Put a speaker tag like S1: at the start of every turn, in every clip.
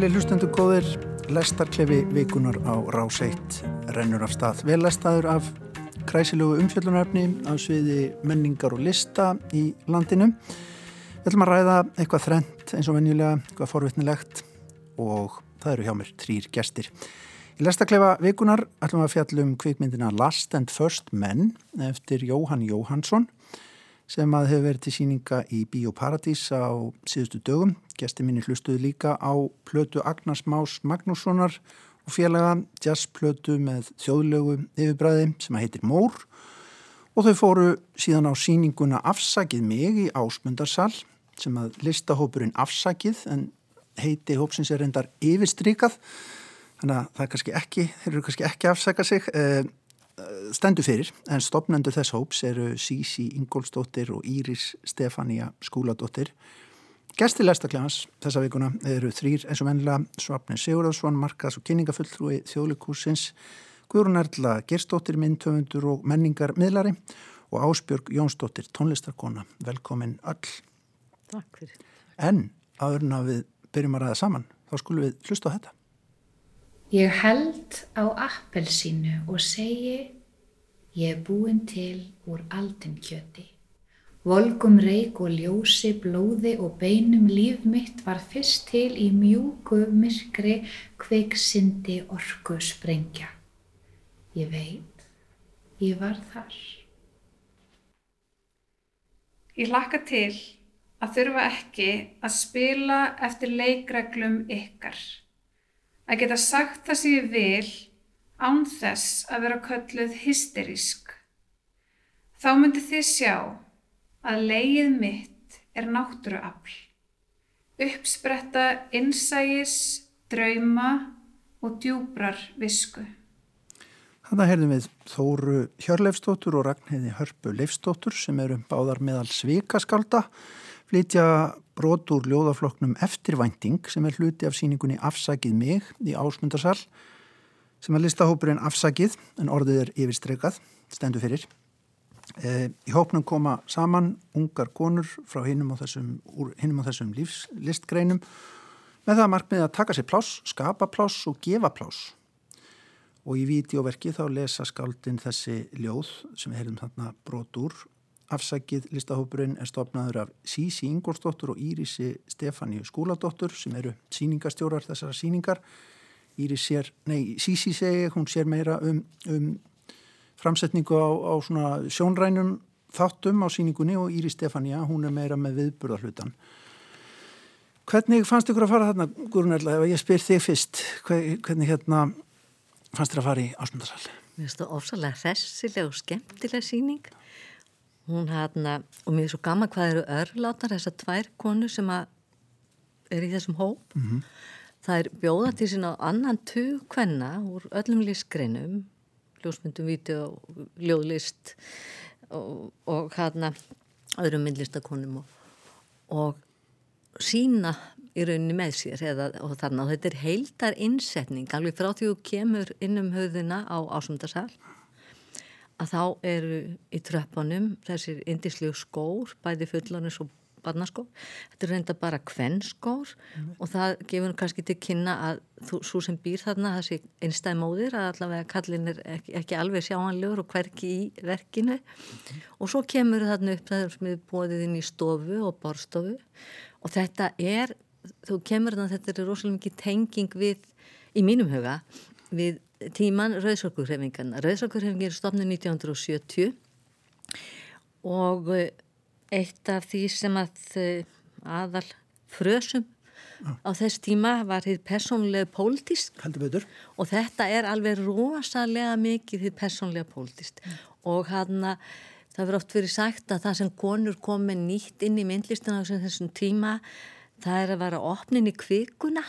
S1: Sæli hlustendur góðir, lestarklefi vikunar á rás 1 rennur af stað. Vel lestaður af kræsilögu umfjöldunaröfni á sviði menningar og lista í landinu. Við ætlum að ræða eitthvað þrent eins og venjulega, eitthvað forvittnilegt og það eru hjá mér trýr gestir. Í lestarklefa vikunar ætlum að fjallum kvikmyndina Last and First Men eftir Jóhann Jóhannsson sem að hefur verið til síninga í Bíóparadís á síðustu dögum. Gesti minni hlustuðu líka á plötu Agnars Más Magnússonar og félaga jazzplötu með þjóðlegu yfirbræði sem að heitir Mór og þau fóru síðan á síninguna Afsakið mig í Ásmundarsal sem að listahópurinn Afsakið en heiti hópsins er reyndar yfirstrykað þannig að það er kannski ekki, þeir eru kannski ekki afsaka sig eh, stendur fyrir en stopnendur þess hóps eru Sísi Ingólfsdóttir og Íris Stefania Skúladóttir. Gesti lestaklegas þessa vikuna eru þrýr eins og vennilega Svapni Sigurðarsson, Markas og kynningafulltrúi þjóðlikúsins Guðrún Erla Gerstóttir, myndtöfundur og menningar miðlari og Ásbjörg Jónsdóttir, tónlistarkona. Velkomin öll.
S2: Takk fyrir.
S1: En að við byrjum að ræða saman þá skulum við hlusta á þetta
S3: Ég held á appelsínu og segi ég er búin til úr aldinkjöti. Volgum reik og ljósi, blóði og beinum líf mitt var fyrst til í mjúku myrkri kveiksindi orku sprengja. Ég veit, ég var þar.
S4: Ég hlakka til að þurfa ekki að spila eftir leikreglum ykkar að geta sagt það sem ég vil án þess að vera kölluð hysterísk. Þá myndi þið sjá að leið mitt er náttúruafl, uppspretta innsægis, drauma og djúbrar visku.
S1: Þannig heyrðum við Þóru Hjörleifstóttur og Ragnheiði Hörpu Leifstóttur sem eru báðar meðal svikaskalda, flytja brot úr ljóðafloknum Eftirvænting sem er hluti af síningunni Afsakið mig í Ásmundarsal sem er listahópurinn Afsakið en orðið er yfirstreikað, stendur fyrir. E, í hópnum koma saman ungar konur frá hinnum á þessum, þessum lífslistgreinum með það markmið að taka sér pláss, skapa pláss og gefa pláss. Og í vídeoverki þá lesa skaldin þessi ljóð sem heyrðum þarna brot úr Afsakið listahópurinn er stopnaður af Sísi Ingolsdóttur og Írisi Stefáníu Skúladóttur sem eru síningastjórar þessara síningar. Sér, nei, Sísi segi, hún sér meira um, um framsetningu á, á sjónrænum þáttum á síningunni og Íris Stefáníu, hún er meira með viðburðarhlutan. Hvernig fannst ykkur að fara þarna, Gurunarla, ef ég spyr þig fyrst, hvernig hérna fannst þér að fara í ásmundarsal?
S2: Mér finnst það ofsalega hressileg og skemmtileg síning hún hana, og mér er svo gaman hvað eru örlátar þessar tvær konu sem er í þessum hóp. Mm -hmm. það er bjóða til sín á annan tug kvenna úr öllum lífsgreinum ljósmyndum, vídeo, ljóðlist og, og hérna öðrum myndlistakonum og, og sína í rauninni með sér eða, og þarna. Og þetta er heildar innsetning alveg frá því þú kemur inn um höfðina á ásumdarsal að þá eru í tröppunum þessir indislegu skór, bæði fullanus og barnaskór. Þetta er reynda bara kvennskór mm. og það gefur kannski til kynna að þú, svo sem býr þarna þessi einstæð móðir að allavega kallin er ekki, ekki alveg sjáanlegur og hverki í verkinu mm. og svo kemur þarna upp það sem er bóðið inn í stofu og borstofu og þetta er, þú kemur þarna þetta er rosalega mikið tenging við, í mínum huga, við tíman Rauðsorkurhefingan. Rauðsorkurhefingin er stofnið 1970 og eh, eitt af því sem að eh, aðal frösum ja. á þess tíma var því personlega pólitísk og þetta er alveg rosalega mikið því personlega pólitíst ja. og hann að það verður oft verið sagt að það sem konur kom með nýtt inn í myndlistina á þessum tíma það er að vera opnin í kvikuna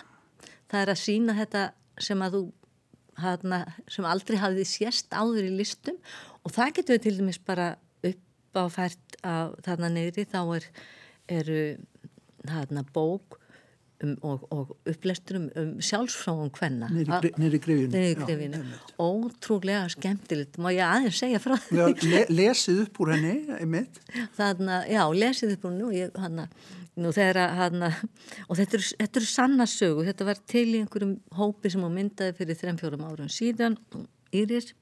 S2: það er að sína þetta sem að þú hana, sem aldrei hafði sérst áður í listum og það getur við til dæmis bara upp á fært af þarna neyri þá er, eru hana, bók um, og, og upplesturum um sjálfsfráum hvenna.
S1: Nýri grifinu.
S2: Ótrúlega skemmtilegt, má ég aðeins segja frá
S1: því. Le, lesið upp úr henni, einmitt.
S2: Þannig að, já, lesið upp úr henni og ég, hann að, nú þegar að, hann að, og þetta eru, þetta eru sannarsögu, þetta var til í einhverjum hópi sem á myndaði fyrir 3-4 árum síðan, Íris,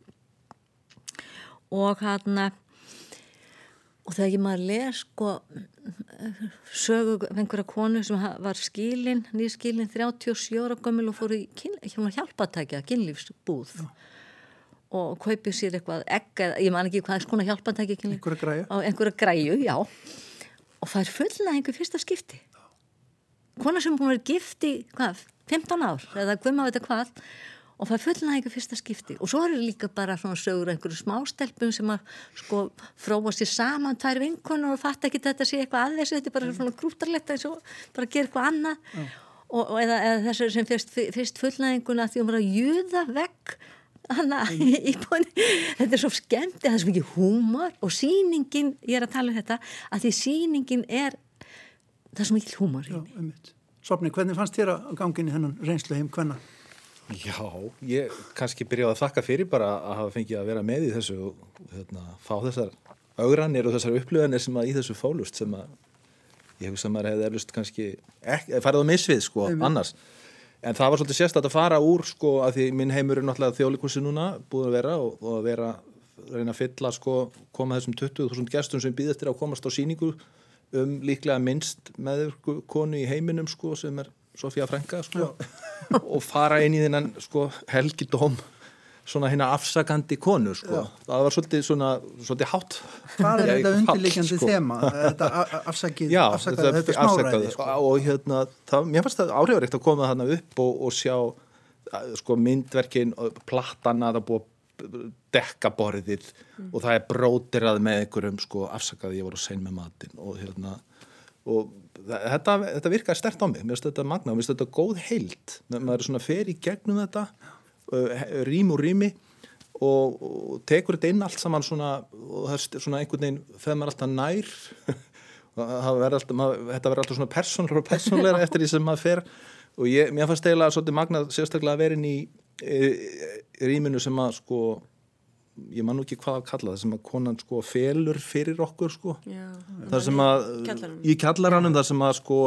S2: og hann að, og þegar ég maður les sko sögu einhverja konu sem var skilin nýja skilin 37 ára gömul og fór í hjálpatækja kynlífsbúð Já. og kaupið sér eitthvað egg, ég man ekki hvað skona hjálpatækja
S1: einhverja græju.
S2: einhverja græju já. Og það er fullna einhver fyrsta skipti. Kona sem búin að vera gifti hvað, 15 ár eða maður veit að hvað og það fullnægi fyrsta skipti. Og svo eru líka bara svona sögur einhverju smástelpum sem að sko fróa sér saman tvær vinkunum og fatt ekki þetta sé eitthvað aðeins þetta er bara svona grútarlegt eins og bara gera eitthvað annað. Mm. og, og eða, eða þessu sem fyrst, fyrst fullnæginguna því að maður að juða vekk Mm. þetta er svo skemmt, það er svo mikið húmor og síningin, ég er að tala um þetta, að því síningin er, það er svo mikið húmor.
S1: Já, ummitt. Svapni, hvernig fannst þér að gangin í hennan reynslu heim hvenna?
S5: Já, ég kannski byrjaði að þakka fyrir bara að hafa fengið að vera með í þessu og hérna, fá þessar augranir og þessar upplöðanir sem að í þessu fólust sem að ég hef sem að hefði eflust kannski ekki, farið á misvið sko Eim. annars en það var svolítið sérstætt að fara úr sko að því minn heimur er náttúrulega þjóðlikursi núna búin að vera og, og að vera reyna að fylla sko koma þessum 20.000 gestum sem býðast til að komast á síningu um líklega minnst með konu í heiminum sko sem er Sofía Franka sko, og fara inn í þennan sko, helgidóm svona hérna afsakandi konu sko. það var svolítið svona svolítið hátt
S1: hvað er þetta undirleikjandi sko. þema þetta afsakið,
S5: Já,
S1: afsakað, þetta, þetta smáræði
S5: sko. og hérna það, mér fannst það áhrifaríkt að koma þarna upp og, og sjá sko myndverkin plattana það búið dekka borðið mm. og það er brótirað með einhverjum sko afsakaði ég voru sein með matin og hérna og þetta, þetta virkaði stert á mig mér finnst þetta magna, mér finnst þetta góð heilt maður er svona fer í gegnum þetta rým og rými og, og tekur þetta inn allt saman svona, og það er svona einhvern veginn þegar maður alltaf nær. Alltaf, maður, þetta verður alltaf svona persónleira og persónleira eftir því sem maður fer. Og ég, mér fannst eiginlega svolítið magna sérstaklega að vera inn í e, rýminu sem að sko ég man nú ekki hvað að kalla það sem að konan sko felur fyrir okkur sko. Já, það sem að í kjallaranum það sem að sko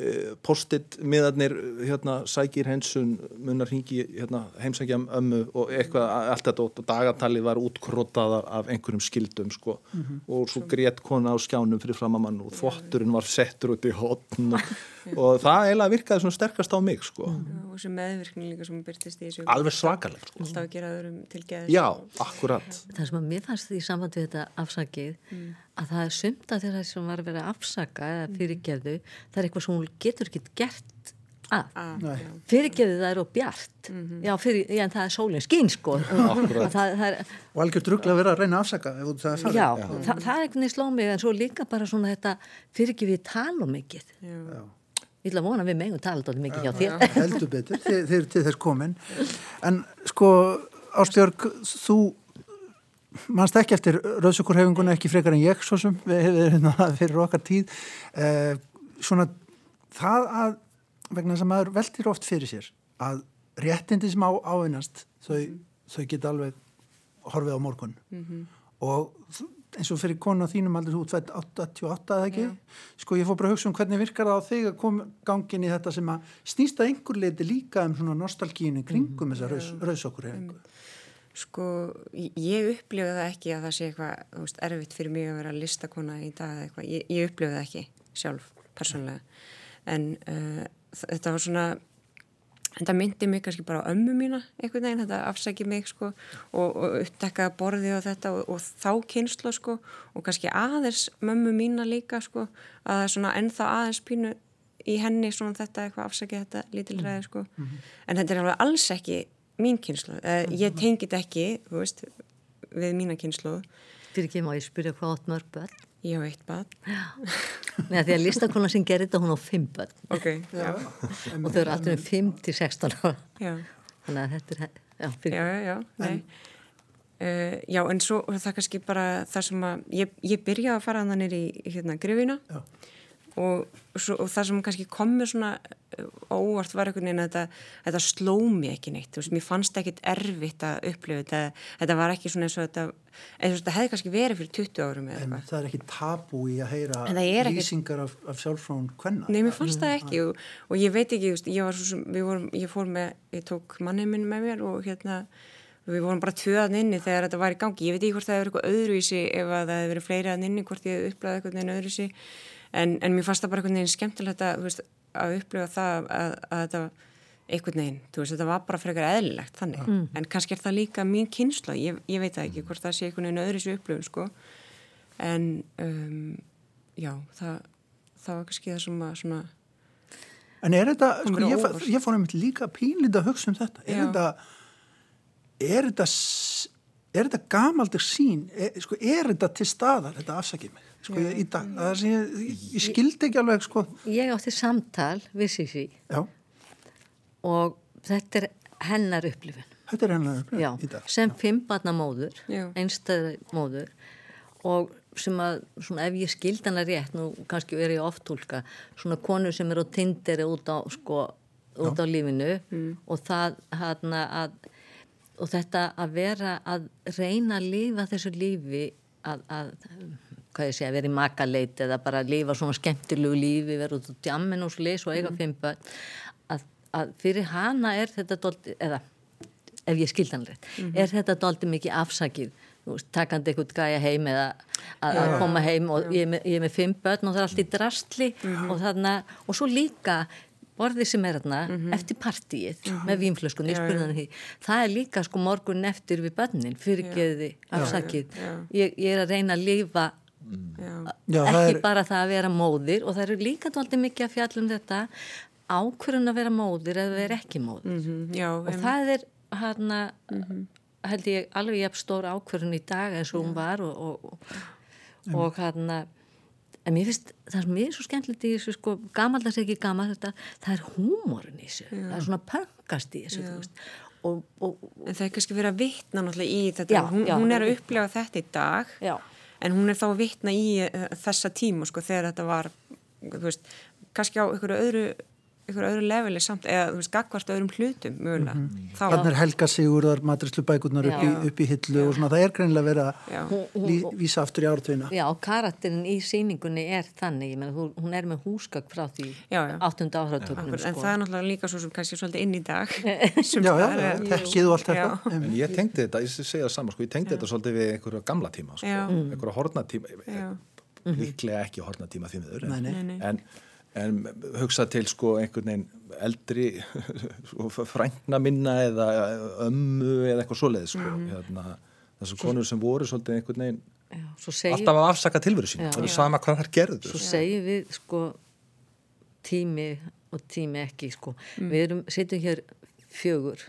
S5: Eh, post-it miðarnir hérna, sækir hensun munnar hingi hérna, heimsækja ömmu og eitthvað allt þetta og dagatali var útkrótað af einhverjum skildum sko. mm -hmm. og svo grétt kona á skjánum fyrir framamann og þvotturinn var settur út í hotn og, og það eiginlega virkaði svona sterkast á mig sko.
S6: Já, og sem meðvirkning líka sem byrtist í þessu
S5: alveg svakalega sko.
S6: alltaf að gera öðrum til geðis
S5: Já, akkurat
S2: Það sem að mér fannst því samband við þetta afsakið mm að það er sumt að þeirra sem var að vera afsaka eða mm. fyrirgeðu, það er eitthvað sem hún getur ekki gert að. Ah, fyrirgeðu það er og bjart. Mm -hmm. já, fyrir, já, en það er sólinn skín sko.
S1: Það, það er, og algjör drugla að vera að reyna að afsaka
S2: það já, já. Það, það er eitthvað slóð mig en svo líka bara svona þetta fyrirgeðu við tala um mikið. Ég vil að vona við megum tala um mikið hjá þér.
S1: heldur betur, þeir eru til þess komin. En sko Ástjörg, þú mannst ekki eftir rauðsukurhefinguna ekki frekar en ég svo sem við hefum hérna fyrir okkar tíð eh, svona það að vegna þess að maður veldir oft fyrir sér að réttindi sem á ávinnast þau, mm þau geta alveg horfið á morgun mm -hmm. og eins og fyrir konu á þínum allir þú 88 eða ekki yeah. sko ég fór bara að hugsa um hvernig virkar það á þig að koma gangin í þetta sem að snýsta einhver leiti líka um svona nostalgínu kringum mm -hmm. þessa rauðsukurhefingu
S6: Sko, ég upplifa það ekki að það sé eitthvað veist, erfitt fyrir mig að vera listakona í dag eða eitthvað. Ég, ég upplifa það ekki sjálf, persónlega. En uh, þetta var svona, þetta myndi mig kannski bara á ömmu mína einhvern veginn, þetta afsækið mig sko og, og upptekkaða borði og þetta og, og þá kynslu sko og kannski aðeins mömmu mína líka sko að það er svona ennþá aðeins pínu í henni svona þetta eitthvað afsækið þetta lítilræði sko. Mm -hmm. En þetta er alveg alls ekki mín kynslu, uh, ég tengit ekki veist, við mína kynslu
S2: Fyrir ekki má ég spyrja hvað átt mörg börn?
S6: Ég á eitt börn
S2: Nei, því að listakona sem gerir þetta hún á fimm börn.
S6: Okay,
S2: og þau eru alltaf um 5-16 ára. Þannig að þetta er
S6: já, já, já, já uh, já, en svo það kannski bara það sem að ég, ég byrjaði að fara þannig í hérna grifina og, svo, og það sem kannski kom mér svona uh, óvart var einhvern veginn að þetta, þetta sló mér ekki neitt, veist, mér fannst ekkit erfitt að upplifa þetta, þetta var ekki svona eins og þetta, eins og þetta hefði kannski verið fyrir 20 árum eða
S1: En það er ekki tabú í að heyra
S6: það
S1: lýsingar af, af sjálfsfrón hvenna.
S6: Nei, mér fannst það ekki og, og ég veit ekki, veist, ég svo vorum, ég fór með, ég tók mannið minn með mér og hérna, við vorum bara tvöðan inni þegar þetta var í gangi. Ég veit ekki hvort það hefur eitthvað öðruvísi ef að það hefur verið fleiri að inni, hvort ég hef upplegað eitthvað öðruvísi, en, en mér fannst það bara eitthvað neginn skemmtilegt að, veist, að upplega það að, að þetta eitthvað neginn, þú veist, þetta var bara frekar eðlilegt þannig, en kannski er það líka mín kynsla, ég, ég veit ekki hvort það sé eitthvað neginn öðruvísi upplöfun, sko, en um, já, það, það var kannski það sem að svona
S1: En er þetta, sko, ég, ég fór einmitt líka pínlítið að hugsa um þetta. Er
S6: Já.
S1: þetta, er þetta, er þetta gamaldur sín? Er, sko, er þetta til staðar, þetta afsakið mig? Sko, ég, í dag, það er sem ég, ég, ég skildi ekki alveg, sko.
S2: Ég átti samtal við Sissi.
S1: Já,
S2: og þetta er hennar upplifun.
S1: þetta er hennar upplifun
S2: Já,
S1: í dag.
S2: sem fimmbarna móður, einstæða móður. Og sem að, svona ef ég skild hana rétt, nú kannski er ég oft tólka, svona konur sem eru á tinderi út á, sko, út á lífinu. Og það hana að, og þetta að vera að reyna að lifa þessu lífi að, að hvað ég segja, vera í makaleit eða bara lifa svona skemmtilegu lífi, vera út á djammin og slis og eiga fimm börn, að, að fyrir hana er þetta dólti, eða ef ég skild hann rétt, er þetta doldi mikið afsakið, takandi eitthvað gæja heim eða að, að koma heim og ég er, með, ég er með fimm börn og það er allt í drastli og þarna, og svo líka borðið sem er þarna eftir partíið með vínflöskun, ég spurði hann því. Það er líka sko morgun eftir við börnin fyrirgeði, afsakið. Ég, ég er að reyna að lifa
S1: Já, það
S2: ekki
S1: er,
S2: bara það að vera móðir og það eru líka doldi mikið að fjalla um þetta ákvörðun að vera móðir eða vera ekki móðir.
S6: Mhm, Já,
S2: og það er hérna held ég alveg jafn stór ákvörðun í dag eins og hún var og, og, og, og hérna en mér finnst það sem er svo skemmtilegt í þessu sko, gamaldags ekki gamalt þetta það er húmórin í þessu, það er svona pöngast í þessu, þú veist. Og, og,
S6: En það er kannski verið að vitna náttúrulega í þetta,
S2: Já,
S6: hún,
S2: já,
S6: hún er að
S2: vitna.
S6: upplefa þetta í dag,
S2: já,
S6: en hún er þá að vitna í uh, þessa tíma, sko, þegar þetta var, þú veist, kannski á einhverju öðru, einhverju öðru leveli samt, eða, þú veist, gagvart öðrum hlutum, mögulega. Þá,
S1: þannig er Helga Sigurðar, matrislu bækurnar upp,
S2: Já.
S1: upp í hillu og svona, það er greinilega verið að
S6: já,
S1: lí, vísa aftur í ártvina.
S2: já, karakterin í sýningunni er þannig, ég meina, hún- hún er með húsgagn frá því
S6: Já, já.
S2: áttunda áratöknum
S6: akkur, en
S2: sko.
S6: það er náttúrulega líka svo sem kannski svolítið inn í dag.
S1: Já, já, já, tekkið og allt þetta.
S6: Já.
S5: En ég tengdi þetta, ég segja það saman, sko, ég tengdi þetta svolítið við einhverja gamla tíma, sko,
S6: Já.
S5: einhverja hornatíma,
S6: Já.
S5: líklega ekki hornatíma því en, hugsa til sko einhvern veginn eldri sko, frængna minna eða ömmu eða eitthvað svoleið, sko, hérna, þessar konur sem voru svolítið einhvern veginn
S2: segir
S5: alltaf að afsaka tilveru sín, það er sama hvað þær gerðu.
S2: svo segjum við sko tími og tími ekki sko. Við erum, sitjum hér fjögur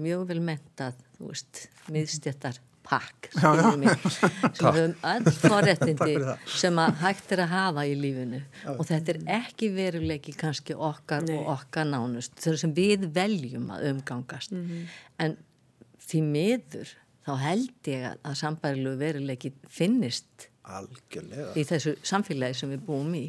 S2: mjög vel mentað þú veist, miðstjættar pakk sem höfum öll forréttindi sem að hægt er að hafa í lífinu. Og þetta er ekki veruleiki kannski okkar og okkar nánust þau sem við veljum að umgangast. En því miður þá held ég að, að sambærilegu veruleiki finnist
S5: Algjörlega.
S2: í þessu samfélagi sem við búum í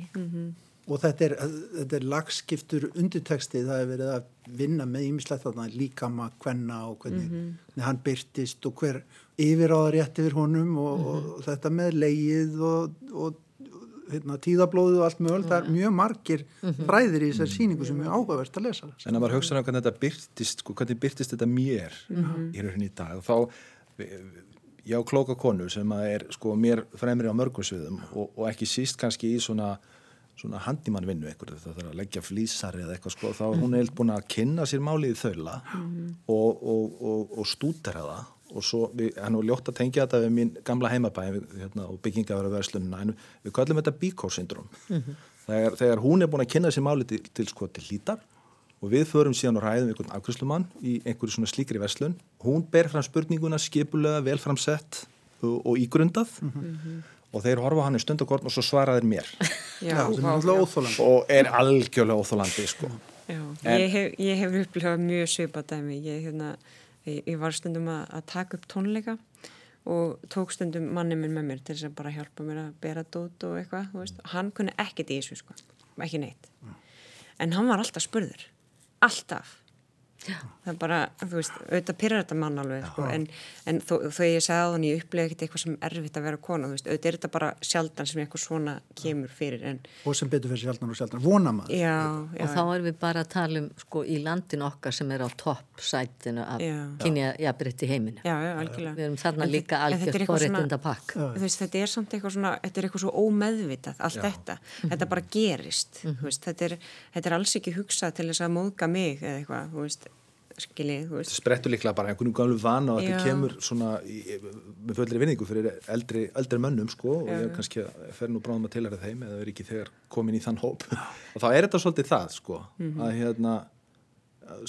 S1: og þetta er, þetta er lagskiptur undirteksti, það er verið að vinna með ímislegt þarna. Líkama, hvenna og hvernig, hvernig hann byrtist og hver yfiráðar rétt yfir honum og, og þetta með leið og, og hérna, tíðablóðu og allt mögul, það er mjög margir fræðir í þessar síningu sem er áhugavert að lesa.
S5: En að maður hugsa um hvernig þetta byrtist, sko, hvernig byrtist þetta mér í rauninni í dag, þá ég á klóka konu sem að er sko mér fremri á mörgum sviðum og, og ekki síst kannski í svona svona handimannvinnu eitthvað, það þarf að leggja flýsar eða eitthvað sko, þá er hún eilt búin að kynna sér málið í þaula og, og, og, og stútera það. Og svo, við, hann var ljótt að tengja þetta við mín gamla heimabæði hérna, og byggingavera verslunina, en við kallum þetta bíkórsyndrom þegar, þegar hún er búin að kynna sér málið til, til, sko, til hlítar og við förum síðan og ræðum einhvern afkvæslumann í einhverju svona slíkri verslun hún ber fram spurninguna skipulega velframsett og, og ígrundað og þeir horfa hann í stundakorn og svo svara þeir mér.
S1: Já, er
S5: og er algjörlega óþólandi sko.
S6: Ég hef, ég hef upplifað mjög svipað dæmi. Ég, hérna, ég, ég var stundum að, að taka upp tónleika og tók stundum manni minn með mér til þess að bara hjálpa mér að bera dót og eitthvað, þú veist, hann kunni ekkert í þessu sko, ekki neitt. En hann var alltaf spurður. Alltaf. Það er bara, þú veist, auðvitað pyrrar þetta mann alveg, sko, en, en þó, þó ég sagði á þannig, ég upplega ekkert eitthvað sem er erfitt að vera kona, þú veist, auðvitað er þetta bara sjaldan sem eitthvað svona kemur fyrir en...
S1: og sem betur fyrir sjaldan og sjaldan, vona maður.
S6: Já, já.
S2: og þá erum við bara að tala um sko í landin okkar sem er á toppsætinu af kynja jafnbreytti heiminu
S6: já, já, algjörlega.
S2: Við erum þarna en líka algjörð forréttinda pakk
S6: þetta er samt eitthvað svona, þetta er eitthvað svo ómeðvitað allt þetta, þetta bara gerist mm -hmm. veist, þetta, er, þetta er alls ekki hugsað til þess að móðga mig eða eitthvað, þú veist skiljið, þú veist.
S5: Sprettur líklega bara einhvern gamlu vana og þetta kemur svona í, með földri vinningu fyrir eldri, eldri mönnum sko og ég er kannski að fer nú bráðum að tilhæra þeim eða er ekki þegar komin í þann hóp og þá er þetta svolítið það sko mm -hmm. að hérna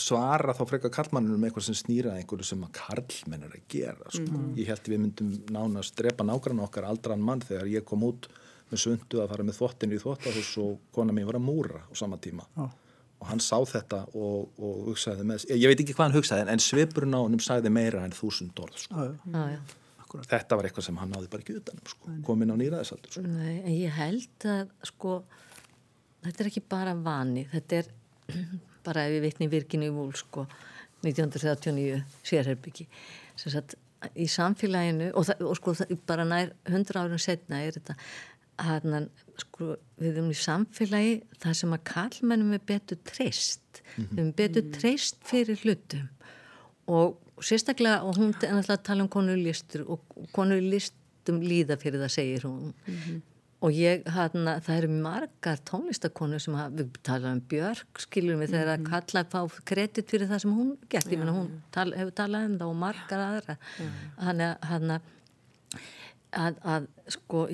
S5: svara þá frekar karlmannunum um eitthvað sem snýra einhverju sem að karlmenn er að gera sko. mm -hmm. ég held við myndum nánast drepa nágrann okkar aldran mann þegar ég kom út með sundu að fara með þvottinu í þvottahús og kona mér var að múra á sama tíma oh og hann sá þetta og, og hugsaði með, ég veit ekki hvað hann hugsaði en svipurinn á hann sagði meira en þúsund orð sko.
S2: ah,
S5: þetta var eitthvað sem hann náði bara ekki utanum sko. komin á nýraðisaldur sko.
S2: Nei, en ég held að sko þetta er ekki bara vani þetta er bara ef við vitni virkinu í vúl sko 1939 sérherbyggi í samfélaginu og, það, og sko það, bara nær 100 árum setna er þetta hann, sko, við erum í samfélagi það sem að kallmennum er betur treyst. Mm -hmm. við erum betur treyst fyrir hlutum. Og sérstaklega og hún er alltaf að tala um konur listur og konur listum líða fyrir það segir hún. Mm -hmm. og ég hann það eru margar tónlistakonur sem hafa, við talaðum um Björk skiljum við þegar að kalla fá kredit fyrir það sem hún gert, ég menna hún tal, hefur talað um það og margar aðra. Hann að að, að sko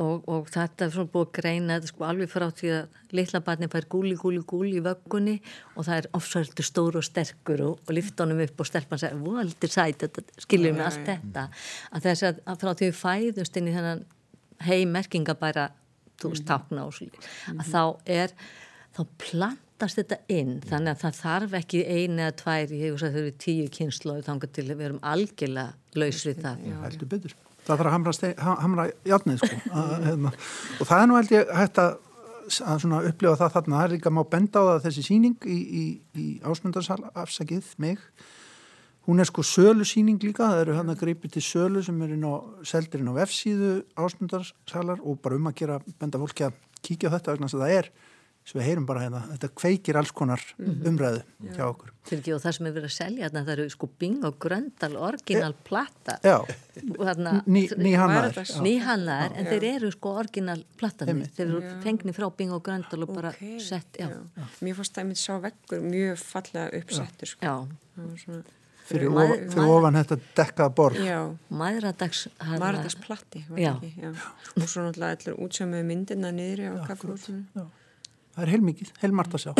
S2: og, og þetta er svona búið að greina þetta sko alveg frá því að litla barni fær gúli, gúli, gúli í vöggunni og það er ofsvöldur stór og sterkur og, og lifta honum upp og stelpa hann segja, voldir sæt, skiljum við allt þetta. Að þess að, að frá því við fæðust inn í þennan heimerkingabæra þú veist, takna og slík að þá er, þá plantast þetta inn, þannig að það þarf ekki eini eða tvær, ég hef þau eru tíu kynnslóðu þangar til að við erum algjörlega laus við það.
S1: Já, heldur betur það þarf að hamra, hamra játnið sko. að, hefna. og það er nú held ég hægt að, að upplifa það þarna það er líka má benda á það þessi síning í, í, í ásmundarsal afsakið mig hún er sko sölu síning líka það eru hann að greipi til sölu sem er inn á seldurinn á F-síðu ásmundarsalar og bara um að gera benda fólki að kíkja á þetta vegna þess að það er sem við heyrum bara hérna, þetta kveikir alls konar mhm. umræðu mm -hmm. hjá okkur.
S2: Fyrir ekki og það sem er verið að selja þarna það eru sko bing og gröndal, orginal platta nýhannaðar en þeir eru sko orginal platta þeir eru fengni frá bing og gröndal og bara okay. sett, já.
S6: Já. Mér fannst það að mitt sá vekkur mjög fallega uppsettur sko.
S1: svona, fyrir, Mað, of, fyrir ofan þetta dekkað borð.
S2: Maðuradags
S6: maðuradagsplatti og svo náttúrulega allir útsömuðu myndina niður á kaffrúsinu
S1: það er heilmikið, heilmart að sjá.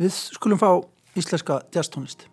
S1: Við skulum fá íslenska jazztónist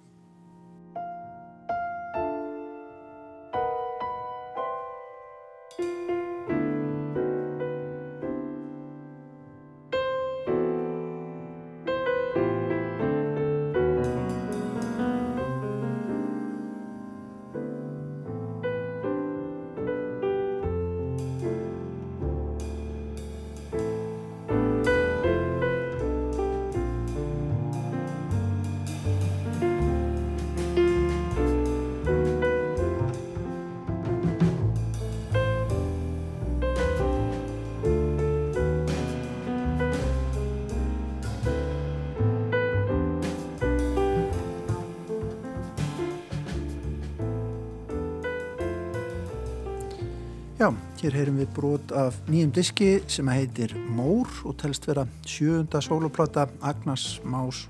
S1: Hér heyrum við brot af nýjum diski sem heitir Mór og telst vera sjöunda soloplata Agnars Más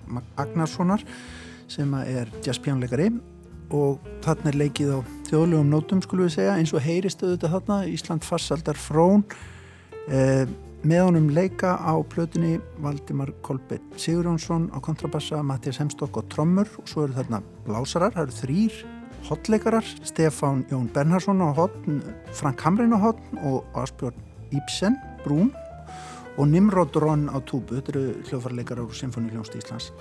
S1: Agnarssonar sem er jazzpjánleikari og þarna er leikið á þjóðlegum nótum skulum við segja eins og heyristu þetta þarna Ísland farsaldar frón. Eh, með honum leika á plötunni Valdimar Kolbett Sigurjónsson á kontrabassa, Mattias Hemstokk og trommur og svo eru þarna blásarar, það eru þrýr hotleikarar, Stefán Jón Bernhardsson á hotn, Frank Hamrin á hotn og Asbjörn Íbsen, Brún og Nimrod Ron á túbu, þetta eru hljófarleikarar úr Sinfoníuljónst Íslands.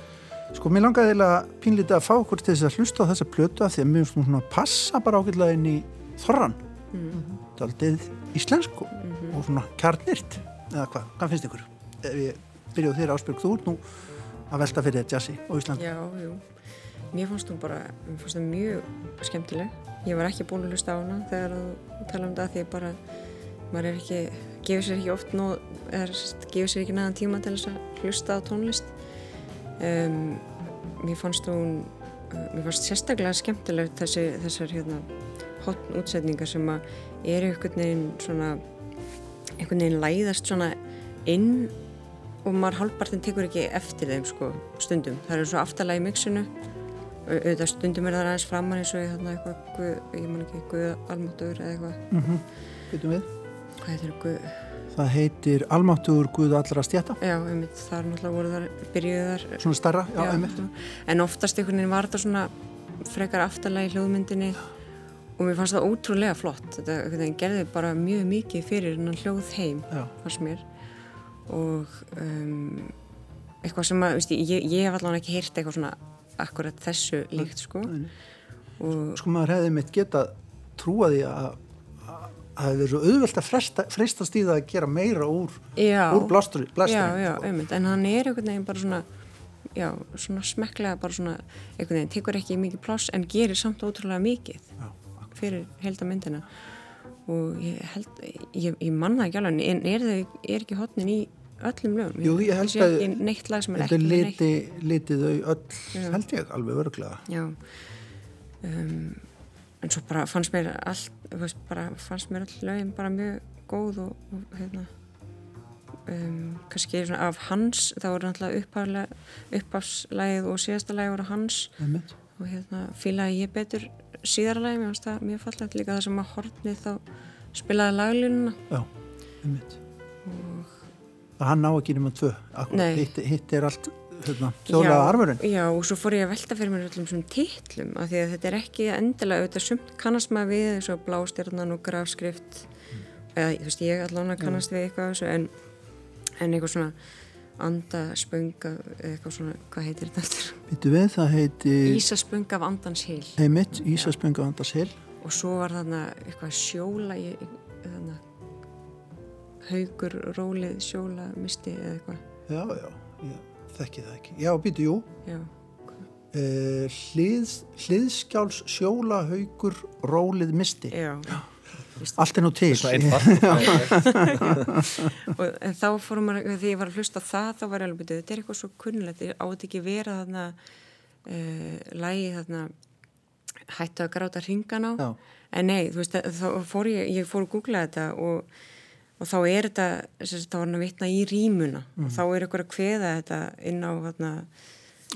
S1: Sko mér langaði eiginlega pínlítið að fá okkur til þess að hlusta á þessa plötu að því að mér finnst hún að passa bara ákveðlega inn í þorran mm. daldið íslensk og, og svona kjarnirt eða hvað, hvað finnst ykkur? Ef ég byrjuð þér Ásbjörg, þú ert nú að velta fyrir jazzi á Íslandi
S6: Já, jú, mér fannst hún bara mér fannst það mjög skemmtileg. Ég var ekki búin að hlusta á hana þegar þú tala um það því bara maður er ekki, gefur sér ekki oft nóg, sérst, gefur sér ekki næðan tíma til þess að hlusta á tónlist. Um, mér fannst hún mér fannst sérstaklega skemmtileg þessi, þessar hérna hotn útsetningar sem að eru einhvern veginn svona einhvern veginn læðast svona inn og maður halvpartin tekur ekki eftir þeim sko stundum. Það eru svo aftalega í mixinu auðvitað stundum er það aðeins framar eins og ég þarna eitthvað, guð, ég man ekki Guð Almáttur eða eitthvað
S1: mm -hmm. Býtum við?
S6: Hvað heitir Guð?
S1: Það heitir Almáttur Guð allra stjæta
S6: Já, einmitt, það er náttúrulega voru þar byrjuð þar
S1: Svona starra, já,
S6: já
S1: einmitt
S6: En oftast einhvern veginn var þetta svona frekar aftalega í hljóðmyndinni og mér fannst það ótrúlega flott þetta gerði bara mjög mikið fyrir hljóð heim,
S1: já.
S6: fannst mér og um, eitthvað sem að, veist, ég, ég hef allavega ekki heyrt eitthvað svona akkurat þessu líkt sko.
S1: Og sko maður hefði mitt geta trúa því að það hefði verið svo auðvelt að freistast í það að gera meira úr, úr
S6: já, einmitt, en hann er einhvern veginn bara svona já, svona smekklega bara svona einhvern veginn, tekur ekki mikið pláss en gerir samt ótrúlega mikið
S1: já,
S6: fyrir heldamindina og ég held, ég, ég manna ekki alveg en er er ekki hotnin í öllum lögum,
S1: Jú, ég held að
S6: ekki neitt lag sem er
S1: ekki
S6: neitt.
S1: Þetta litið þau öll, já. held ég, alveg örglega
S6: Já. Um, en svo bara fannst mér allt, veist, bara fannst mér all lögum bara mjög góð og, og hérna um, kannski svona af hans þá voru náttúrulega upphafslægið og síðasta lægið voru hans.
S1: Einmitt.
S6: og hérna fílaði ég betur síðara lægið, mér finnst það mjög fallegt líka það sem að hornið þá spilaði laglununa
S1: Já, einmitt.
S6: Og
S1: Það hann ná ekki nema tvö, hitt, hitt er allt hérna, þjóðlega arfurinn.
S6: Já, og svo fór ég að velta fyrir mér öllum svona titlum af því að þetta er ekki endilega auðvitað sumt kannast maður við eins og blástjarnan og grafskrift eða þú veist ég allavega kannast við eitthvað þessu en, en eitthvað svona andaspönga eitthvað svona, hvað heitir þetta eftir?
S1: Býtu við, það heiti
S6: Ísaspöng af andans heil.
S1: Heimitt, Ísaspönga af andans heil.
S6: Og svo var þarna eitthvað sjóla ég, þarna haugur, rólið, sjóla, misti eða eitthvað?
S1: Já, já, ég þekki það ekki. Já, býtu, jú.
S6: Já,
S1: uh, hlið, Hliðskjáls sjóla haugur rólið misti.
S6: Já.
S1: Allt er nú til.
S5: Svo einfalt.
S6: Og en þá fórum maður, þegar ég var að hlusta það þá var ég alveg byrjuð, þetta er eitthvað svo kunnulegt átt ekki vera þarna uh, lægi þarna hættu að gráta hringan á?
S1: Já.
S6: en nei, þú veist, þá fór ég ég fór að googla þetta og, og þá er þetta, þess að þá var hann að vitna í rýmuna og þá er eitthvað að kveða þetta inn á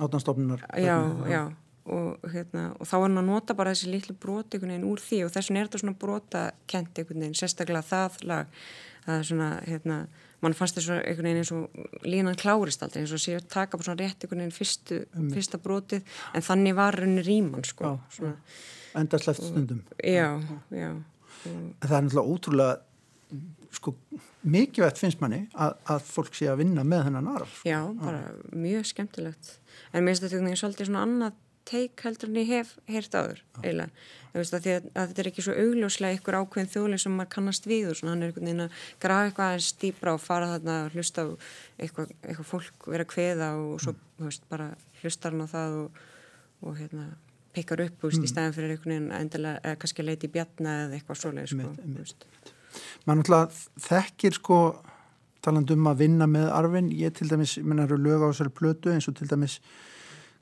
S1: Átnastofnunar
S6: já, já. og, hérna, og þá er hann að nota bara þessi litlu broti einhvern veginn úr því. Og þess vegna er þetta svona brota kent einhvern veginn, sérstaklega það lag. Það er svona, hérna mann fannst þess að einhvern veginn eins og línan klárist aldrei. Eins og sé að taka bara svona rétt einhvern veginn fyrstu, fyrsta brotið. En þannig var raunni rýman sko.
S1: Já,
S6: svona,
S1: Enda sleft stundum
S6: já, já.
S1: En Það er náttúrulega ótrúlega sko, mikilvægt finnst manni að, að fólk sé að vinna með hennan arf
S6: já, bara mjög skemmtilegt. En mér finnst þetta veginn svolítið svona annað teik heldur en ég hef heyrt áður eiginlega, þú veist að, að, þetta er ekki svo augljóslega ykkur ákveðin þjóðlega sem maður kannast við og svona hann er einhvern veginn að grafa eitthvað aðeins dýbra og fara þarna að hlusta á eitthvað, eitthvað fólk vera kveða og svo, þú veist, bara hlustar hann á það og, og hérna pekar upp, þú veist, í stæðan fyrir einhvern veginn endilega, eða kannski leiti bjarna eða eitthvað svoleið, sko, þú veist.
S1: Man náttúrulega þekkir sko taland um að vinna með arfin ég til dæmis, menn eru lög á þessari plötu eins og til dæmis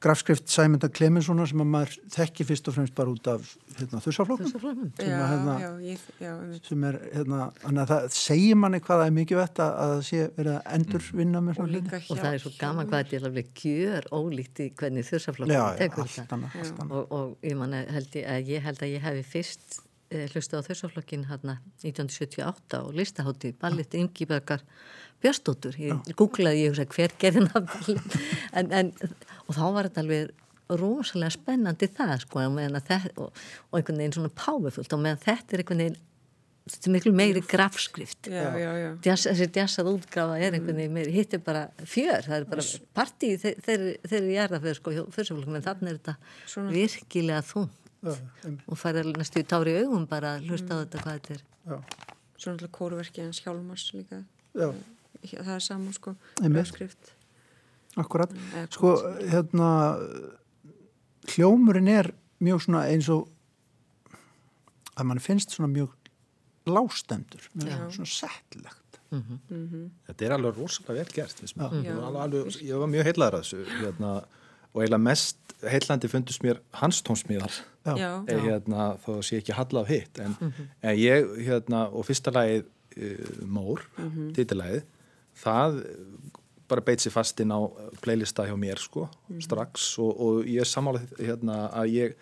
S1: grafskrift Sæmunda Klemenssonar sem að maður þekki fyrst og fremst bara út af hérna, þursaflokkum
S2: Þursaflokkum.
S1: sem, hérna, sem er hérna, þannig að það segir manni hvað það er mikið vett að það sé verið að endur vinna með
S6: og
S1: hluti?
S2: og það er svo gaman hvað þetta er alveg gjör ólíkt í hvernig
S1: já,
S2: tekur þetta. og, og ég, man, held, ég, ég held að ég hefði fyrst hlusta á þursaflokkin hérna 1978 og listahátti ballit Ingibergar Björstóttur ég googlaði ég hugsa hver gerði nafnballið en, en, og þá var þetta alveg rosalega spennandi það sko og, þetta, og, og einhvern veginn svona powerfult og meðan þetta er einhvern veginn þetta er miklu meiri grafskrift
S6: já, já, já.
S2: Djass, þessi djassað útgrafa er einhvern veginn meiri hitt er bara fjör, það er bara partí þegar ég er það fyrir sko fyrstaflokkum en þannig er þetta
S6: Svona.
S2: virkilega þungt
S1: Já, einmitt.
S2: Og alveg næstu í tári í augum bara að hlusta á þetta hvað þetta er
S1: Já,
S6: Svo náttúrulega kóruverki hans Hjálmars líka.
S1: já,
S6: Það er saman sko.
S1: Einmitt.
S6: Skrift.
S1: akkurat.
S6: Eða
S1: Sko, hérna, hljómurinn er mjög svona eins og að mann finnst svona mjög lástendur, mjög svona settlegt.
S5: Þetta er alveg rosalega vel gert alveg, alveg, ég var mjög heillaður að þessu hérna, og eiginlega mest heillandi fundust mér hans tónsmíðar eh, hérna, þó að sé ekki halla af hitt. En, en ég, hérna, og fyrsta lagið uh, Mór, mm -hmm. það eh, bara beit sér fast inn á playlista hjá mér sko, strax. Og, og ég sammála hérna að ég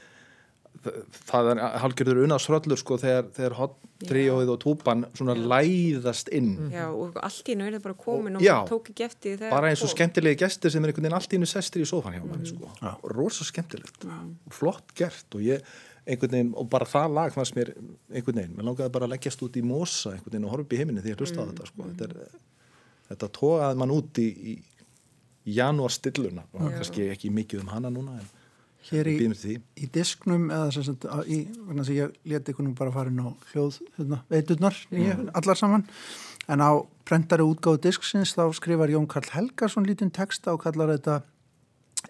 S5: það- það er hálgjörður unnásröllur sko þegar, þegar hot tríóið og túpan svona læðast inn.
S6: Já, og allt í einu er það bara komin og
S5: Já.
S6: maður tók ekki eftir því þegar
S5: bara eins og skemmtilegi gestir sem er einhvern veginn allt í einu sestir í sofan hjá manni sko. rosa skemmtilegt. Og flott gert og ég einhvern veginn, og bara það lag fannst mér einhvern veginn, mér langaði bara að leggjast út í mosa einhvern veginn og horfa upp í heiminni þegar ég hlusta á þetta sko. þetta, er, þetta tókaði mann út í, í, í janúar stilluna og kannski ekki mikið um hana núna en
S1: Hér í, í disknum eða sem sagt í, vegna að ég leti ykkur nú bara fara inn á hljóð hérna, veiturnar, ég, allar saman. En á prentari útgáðu disksins þá skrifar Jón Karl Helgarsson lítinn texta og kallar þetta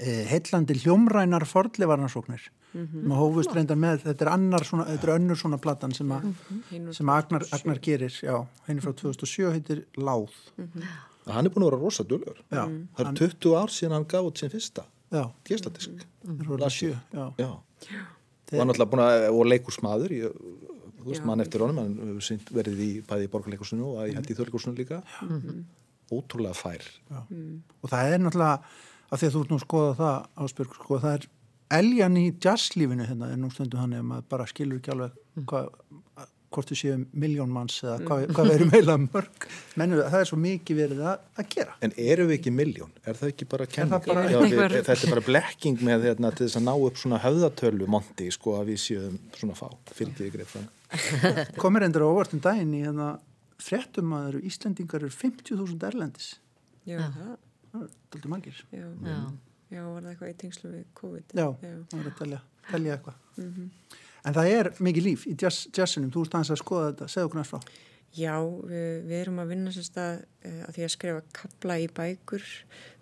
S1: e, heillandi hljómrænar forðlevarnarsóknir mm -hmm. maður hófust reyndar með þetta er annar svona, þetta er önnur svona platan sem, a,
S6: Hinn úr
S1: sem að Agnar, Agnar gerir já, henni frá 2007 heitir Láð.
S5: Hann er búin að vera rosa dölur
S1: já,
S5: það eru 20 ár síðan hann gaf út sinn fyrsta
S1: er Já,
S5: og hann alltaf búin að, og leikursmaður, ég, þú veist, mann eftir honum, hann verið í bæði í borgarleikursinu og ég held í þjóðleikursinu líka, ótrúlega fær.
S1: og það er náttúrulega af því að þú ert nú að skoða það Ásbjörg, sko, það er eljan í jazzlífinu hérna, er nú stundum hann ef maður bara skilur ekki alveg hvað, hvort við séum miljón manns eða hvað, hvað við erum heila mörg. Mennu, það er svo mikið verið að, að gera.
S5: En eru við ekki miljón? Er það ekki bara kenning? við, þetta er bara blekking með hérna, til þess að ná upp svona höfðatölu monti, sko, að við séum svona fá, fyrir ekki greið frá.
S1: komir endur á óvart um daginn í hérna fréttum að eru Íslendingar eru 50.000 erlendis.
S6: Já, það,
S1: það er daldið margir.
S6: Já,
S2: Já.
S6: já, var það eitthvað í tengslu við COVID?
S1: já, það er að telja, telja eitthvað en það er mikið líf í jazz, jazzinum, þú ert aðeins að skoða þetta. Segðu okkur næst frá.
S6: Já, við, við erum að vinna sérst að, uh, að því að skrifa kapla í bækur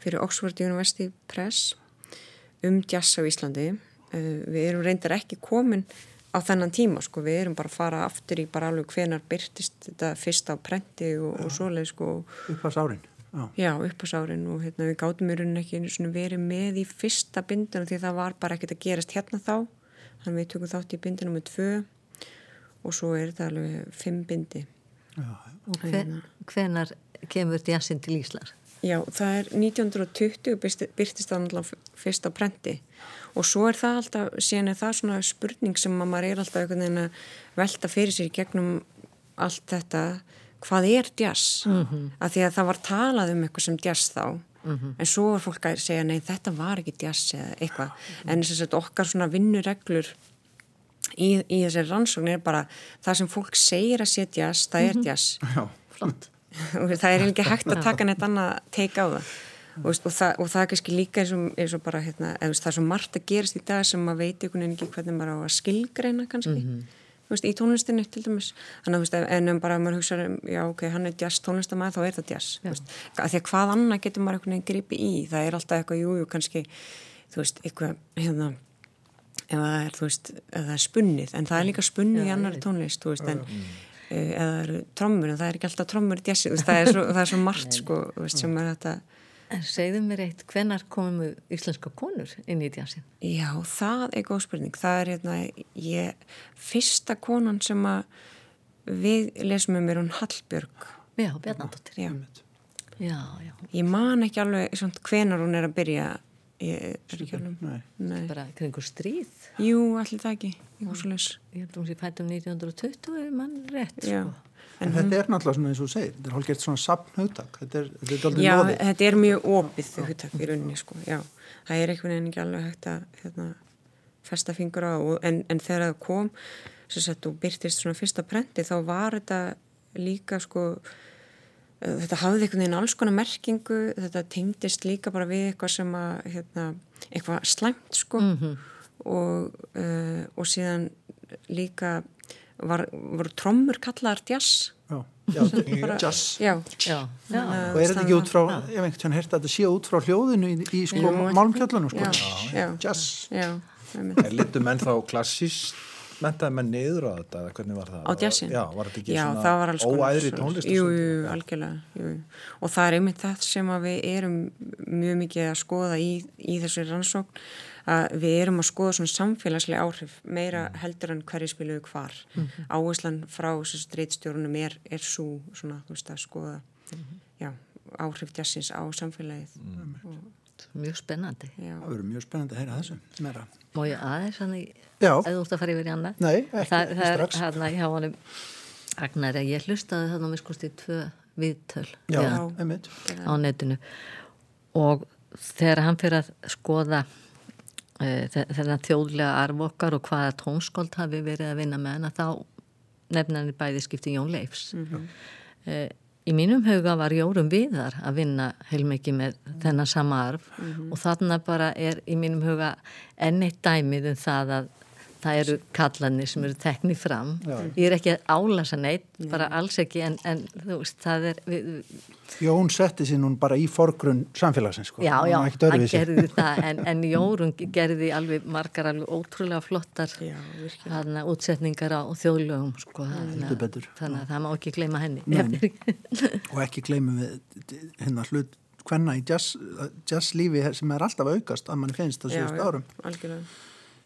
S6: fyrir Oxford University Press um jazz á Íslandi. Uh, við erum reyndar ekki komin á þennan tíma, sko, við erum bara að fara aftur í bara alveg hvenar byrtist þetta fyrst á prenti og, og svoleið, sko,
S1: uppfars árin já.
S6: já, upp á sárin og hérna, við gátum í rauninni ekki verið með í fyrsta bindinu því það var bara ekkert að gerast hérna þá, þannig við tökum þátt í bindinu með tvö og svo er þetta alveg fimm bindi.
S1: Já,
S2: og hven, hvenar kemur jazzin til Íslar
S6: Já, það er 1920 byrsti- byrtist það náttúrulega fyrst á prenti og svo er það alltaf, síðan er það svona spurning sem að maður er alltaf einhvern veginn að velta fyrir sér í gegnum allt þetta, hvað er jazz? Mm -hmm. Af því að það var talað um eitthvað sem jazz þá en svo var fólk að segja nei þetta var ekki jazz eða eitthvað. En þess að okkar svona vinnureglur í, í þessari rannsókn er bara það sem fólk segir að sé jazz, það er jazz
S1: já.
S6: það er ekki hægt að taka neitt annað teika á það. Og, og það og það er kannski líka eins og, eins og bara hérna, eða, það er svo margt að gerast í dag sem maður veit einhvern veginn ekki hvernig maður á að skilgreina kannski. Þú veist, í tónlistinni til dæmis. Þannig veist, en um bara að maður hugsa um, já ok, hann er jazz tónlistamæð, þá er það jazz veist, að því að hvað annað getur maður einhvern veginn gripi í, það er alltaf eitthvað, jú, jú, kannski þú veist, eitthvað, hérna ef það er, þú veist, það er spunnið. En það er líka spunnið í annari tónlist þú veist, en eh, eða það eru trommur en það er ekki alltaf trommur í jazzi þú veist, það er svo, það er svo margt, sko, þú veist, sem er þetta
S2: en segðu mér eitt, hvenar komum íslenska konur inn í jazzin
S6: Já, það er góð spurning. Það er hérna, ég, fyrsta konan sem að við lesum um er hún Hallbjörg.
S2: já, Bjarnandóttir
S6: Já.
S2: já, já,
S6: Ég man ekki alveg svona hvenar hún er að byrja. Ég er ekki alveg.
S1: Nei.
S6: Nei.
S2: bara kringur stríð
S6: Jú, allir það ekki. Ég
S2: ég held að hún sé fætt um 1920 ef mann rétt
S6: Já.
S2: sko.
S1: En, þetta er náttúrulega svona eins og þú segir, þetta er hálfgert svona sapnhugtak, þetta er, þetta er daldið
S6: Já,
S1: loðið.
S6: þetta er mjög opið hugtak í rauninni, sko. Já, það er einhvern veginn ekki alveg hægt að hérna, festa fingur á. Og, en, en þegar það kom, sem sagt, og byrtist svona fyrsta prenti, þá var þetta líka, sko, þetta hafði einhvern veginn alls konar merkingu, þetta tengdist líka bara við eitthvað sem að, hérna, eitthvað slæmt, sko. og, uh, og síðan líka var, voru trommur kallaðar jazz
S1: Já, já,
S6: Bara-
S1: jazz.
S6: já,
S2: Já, já.
S1: Og er þetta ekki út frá, ég veit ekki hann hérta að þetta sé út frá hljóðinu í, í sko
S6: Jú,
S1: málmkjöllunum sko.
S6: já, já,
S1: Jazz.
S5: Er litu menn þá klassíst mentaði menn niður á þetta hvernig var það?
S6: á jazzin
S5: Já, var þetta ekki svona óæðri tónlist?
S6: jú, jú, jú, algjörlega jú, jú. og það er einmitt það sem að við erum mjög mikið að skoða í, í þessu rannsókn að við erum að skoða svona samfélagslega áhrif meira heldur en hverju spiluðu hvar áherslan frá þessu dreitstjórnum er, er svo svona, þú veist, að skoða já, áhrif jazzins á samfélagið og,
S2: Mjög spennandi.
S6: já,
S1: Það verður mjög spennandi að heyra þessu. Meira.
S2: Má ég aðeins í,
S1: Já.
S2: ef þú ert að fara yfir í annað?
S1: Nei, ekki
S2: það, það er
S1: strax.
S2: hérna hjá honum Agnar að ég hlustaði þarna með skosti tvö viðtöl
S1: Já,
S2: hann
S1: einmitt.
S2: á netinu og þegar hann fyrir að skoða þennan þjóðlega arf okkar og hvaða tónskóld hafi verið að vinna með hana þá nefna hann í bæði skipti Jón Leifs. Mm í mínum huga var Jórum Viðar að vinna heilmikið með þennan sama arf. Og þarna bara er í mínum huga enn eitt dæmið um það að það eru kallanir sem eru teknið fram ég er ekki að álasa neitt bara alls ekki en, en þú veist það er við,
S1: Jón setti sér nún bara í forgrunn samfélagsins sko.
S2: Já, já, hann gerði það en, en Jórun gerði alveg margar alveg ótrúlega flottar
S6: Já, virkilega.
S2: hana, útsetningar á þjóðlögum sko,
S1: Heldur
S2: þannig,
S1: betur.
S2: þannig að það má ekki gleyma henni
S1: Nei. og ekki gleymum við hérna hlut hvenna í jazz, jazzlífi sem er alltaf aukast að mann finnst á
S6: já,
S1: síðust
S6: já,
S1: árum.
S6: algjörlega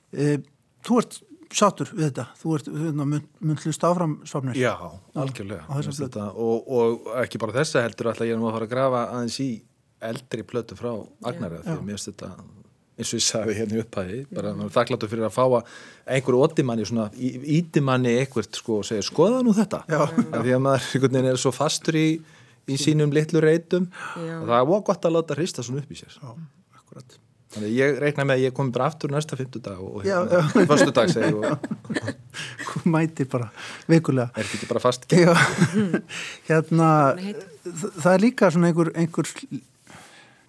S1: E, þú ert sátur við þetta, þú ert hérna, hlust áfram svapnir.
S5: Já, algjörlega. þetta, og, og ekki bara þessa heldur alltaf ég er nú að fara að grafa aðeins í eldri plötu frá Agnara því að mér finnst þetta eins og ég sagði hérna í upphæði bara þakkláttu fyrir að fá að einhver ótimanni svona, ítimanni eitthvað sko og segja skoða nú þetta.
S1: Já.
S5: Af því að maður einhvern veginn er svo fastur í, í sínum litlu reytum og það er ógott að láta hrista svona upp í sér.
S1: Já.
S5: Þannig að ég reikna með að ég komi bara aftur næsta fimmtudag og hérna, föstudag segi og
S1: Hún mæti bara vikulega.
S5: er ekki bara fast
S1: Já, hérna, það er líka svona einhver, einhver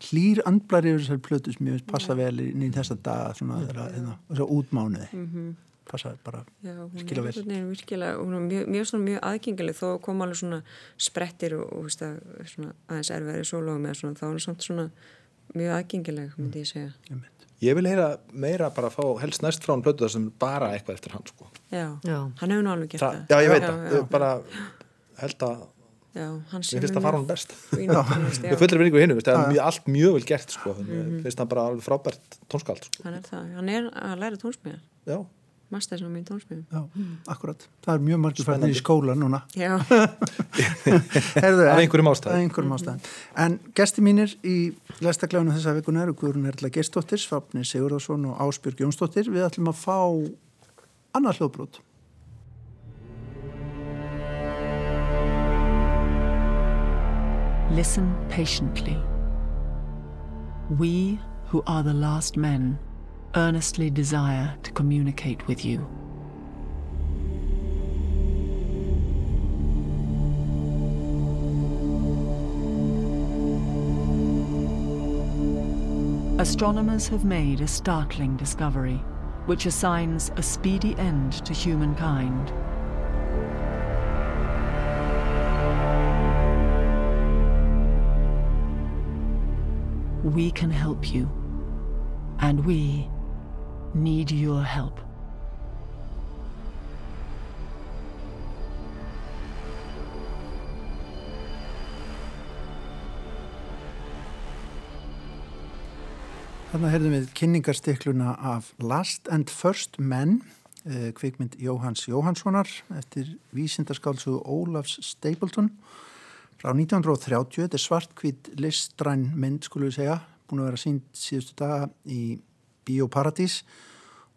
S1: hlýr andblari yfir þessari plötu sem ég veist passa vel inn í þessa daga svona þeirra, hérna, útmánuði. Passa bara
S6: er
S1: virkilega vel.
S6: virkilega, hún er mjög, mjög, svona, mjög aðgengileg þó koma alveg svona sprettir og, og veist, að, svona, aðeins erfæri sólógum eða svona, þá er hún samt svona mjög aðgengileg, myndi ég segja.
S1: einmitt.
S5: Ég vil heyra meira bara að fá helst næst frá hann plötu þar sem bara eitthvað eftir hann sko.
S6: Já,
S2: Já.
S6: hann hefur nú alveg gert
S5: Þa,
S6: það.
S5: já, ég veit
S6: já,
S5: það, bara held að
S6: Já, hann
S5: mér finnst það fara hann best. Við fullir vinningu hinnum, það er mjög, allt mjög vel gert sko. mm finnst það bara alveg frábært tónskald sko.
S6: Hann er það, hann er að læra tónsmíðar,
S5: Já,
S6: mastersnum í tónsmíðum.
S1: Já, akkurat. Það er mjög margir færðin í skóla núna.
S6: Já,
S1: Herðu,
S5: Af einhverjum ástæðum.
S1: Af einhverjum ástæðum. En gesti mínir í lestaklæðinu þessa vikuna eru Guðrun Erla Gerstóttir, Svapni Sigurðarsson og Ásbjörg Jónsdóttir. Við ætlum að fá annað hljóðbrót.
S7: Listen patiently. We, who are the last men, earnestly desire to communicate with you. Astronomers have made a startling discovery, which assigns a speedy end to humankind. We can help you. And we need your help.
S1: Þarna heyrðum við kynningarstikluna af Last and First Men, eh, kvikmynd Jóhanns Jóhannssonar eftir vísindaskálsugu Ólafs Stapleton frá 1930. Þetta er svartkvít listræn mynd, skulum við segja, búin að vera sínd síðustu daga í Bíóparadís.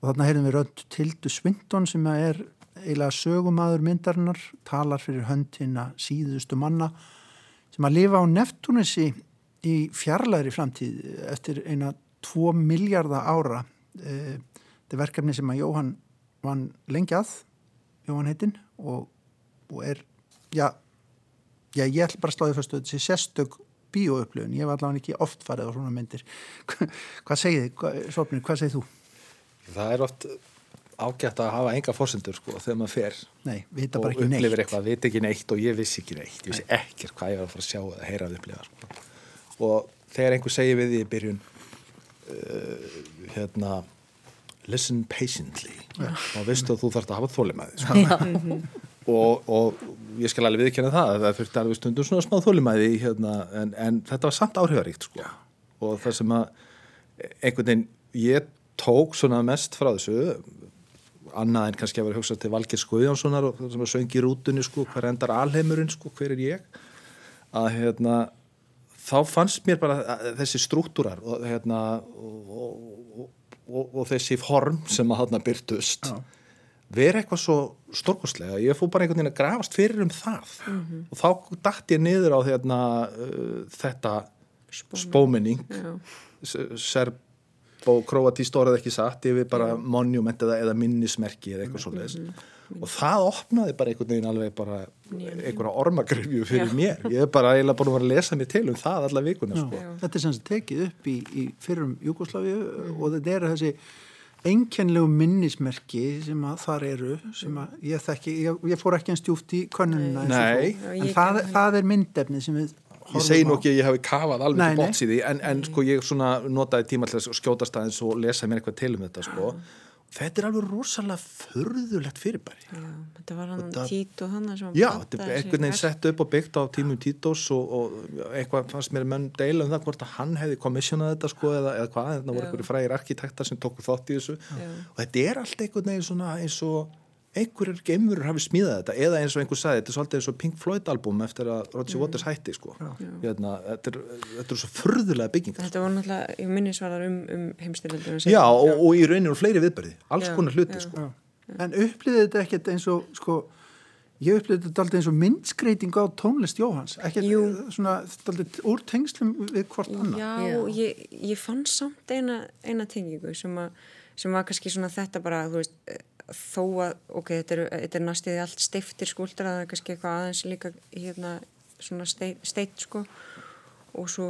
S1: Og þarna heyrðum við rönd Tildu Swinton sem er eiginlega sögumadur myndarinnar, talar fyrir hönd hérna síðustu manna sem að lifa á Neptunusi í fjarlæri framtíð eftir eina 2 miljardar ára. Eh, þetta er verkefni sem að Jóhann vann lengi að Jóhann heitinn og, og er já, já, ég ætla bara að sláði fyrstu þessi sérstök bíóupplöfun, ég var allavega ekki oft farið á svona myndir. Hvað segið þið, Sofnir, hvað segið þú?
S5: það er oft ágætt að hafa enga fórsendur sko þegar maður fer
S1: Nei, vita
S5: og
S1: bara ekki
S5: upplifir eitthvað, veit ekki neitt og ég vissi ekki neitt, ég vissi ekkert hvað ég var að fara að sjá eða heyra að upplifa sko. og þegar einhver segir við því í byrjun uh, hérna listen patiently þá veistu að þú þarfst að hafa þólimæði sko. og, og ég skal alveg viðkjanna það það þurfti alveg stundum svona smá þólimæði hérna, en, en þetta var samt áhrifaríkt sko. og það sem að einhvern veginn ég tók svona mest frá þessu annað en kannski að vera hugsað til Valgir Skuðjánssonar og sem að söngi í rútunni sko, hver endar alheimurinn, sko, hver er ég? Að hérna þá fannst mér bara þessi struktúrar og hérna og, og, og, og þessi form sem að þarna byrtust vera eitthvað svo stórkostlega ég fór bara einhvern veginn að grafast fyrir um það. Og þá dætt ég niður á hérna, uh, þetta spóminning serb og króatist orðið ekki satt yfir bara monument eða, eða minnismerki eða eitthvað svoleiðis. Og það opnaði bara einhvern veginn alveg bara einhverja ormagrifju fyrir mér. Ég er bara eiginlega búin að vera að lesa mér til um það alla vikuna
S1: Já,
S5: sko.
S1: þetta er sem sagt tekið upp í, í fyrrum Júkoslavíu og þetta eru þessi einkennlegu minnismerki sem að þar eru sem að ég þekki, ég, ég fór ekki eins djúft í könnunina eins og
S5: Nei.
S1: þú.
S6: Já,
S1: en það, það er myndefni sem við
S5: ég segi nú ekki að ég hafi kafað alveg í því en, en sko ég svona notaði tíma til að skjótast aðeins og lesa mér eitthvað til um þetta sko. Þetta er alveg rosalega förðulegt fyrirbæri.
S6: Já, þetta var hann Tít og hann
S5: Já, þetta er einhvern veginn sett upp og byggt á tímum Títós og, og eitthvað fannst mér menn deila um það hvort að hann hefði kommissionað þetta sko eða, eða hvað, þetta voru einhverju frægir arkitektar sem tóku þátt í þessu. Og þetta er allt einhvern veginn svona eins og einhverjur geimurur hafi smíðað þetta eða eins og einhver sagði, þetta er svolítið eins og Pink Floyd album eftir að Roger Waters hætti sko. Hérna, þetta, er, þetta er svo furðulega byggingar
S6: Þetta var náttúrulega, ég minnisvarðar um, um heimstyrjöldum
S5: Já, og, og í rauninu fleiri viðbyrði alls
S6: Já,
S5: konar hluti
S6: já.
S5: sko.
S1: En upplýði þetta ekkert eins og sko, ég upplýði þetta aldrei eins og myndskreiting á tónlist Jóhans ekkert
S6: Jú.
S1: svona aldrei úr tengslum við hvort annað.
S6: Já,
S2: Já.
S6: Ég, ég fann samt eina, eina tengingu sem, að, sem var kannski svona þetta bara, þú veist, þó að, ok, þetta er, þetta er næstiði allt steiftir skúldur að það er kannski eitthvað aðeins líka hérna svona steitt, steitt sko. Og svo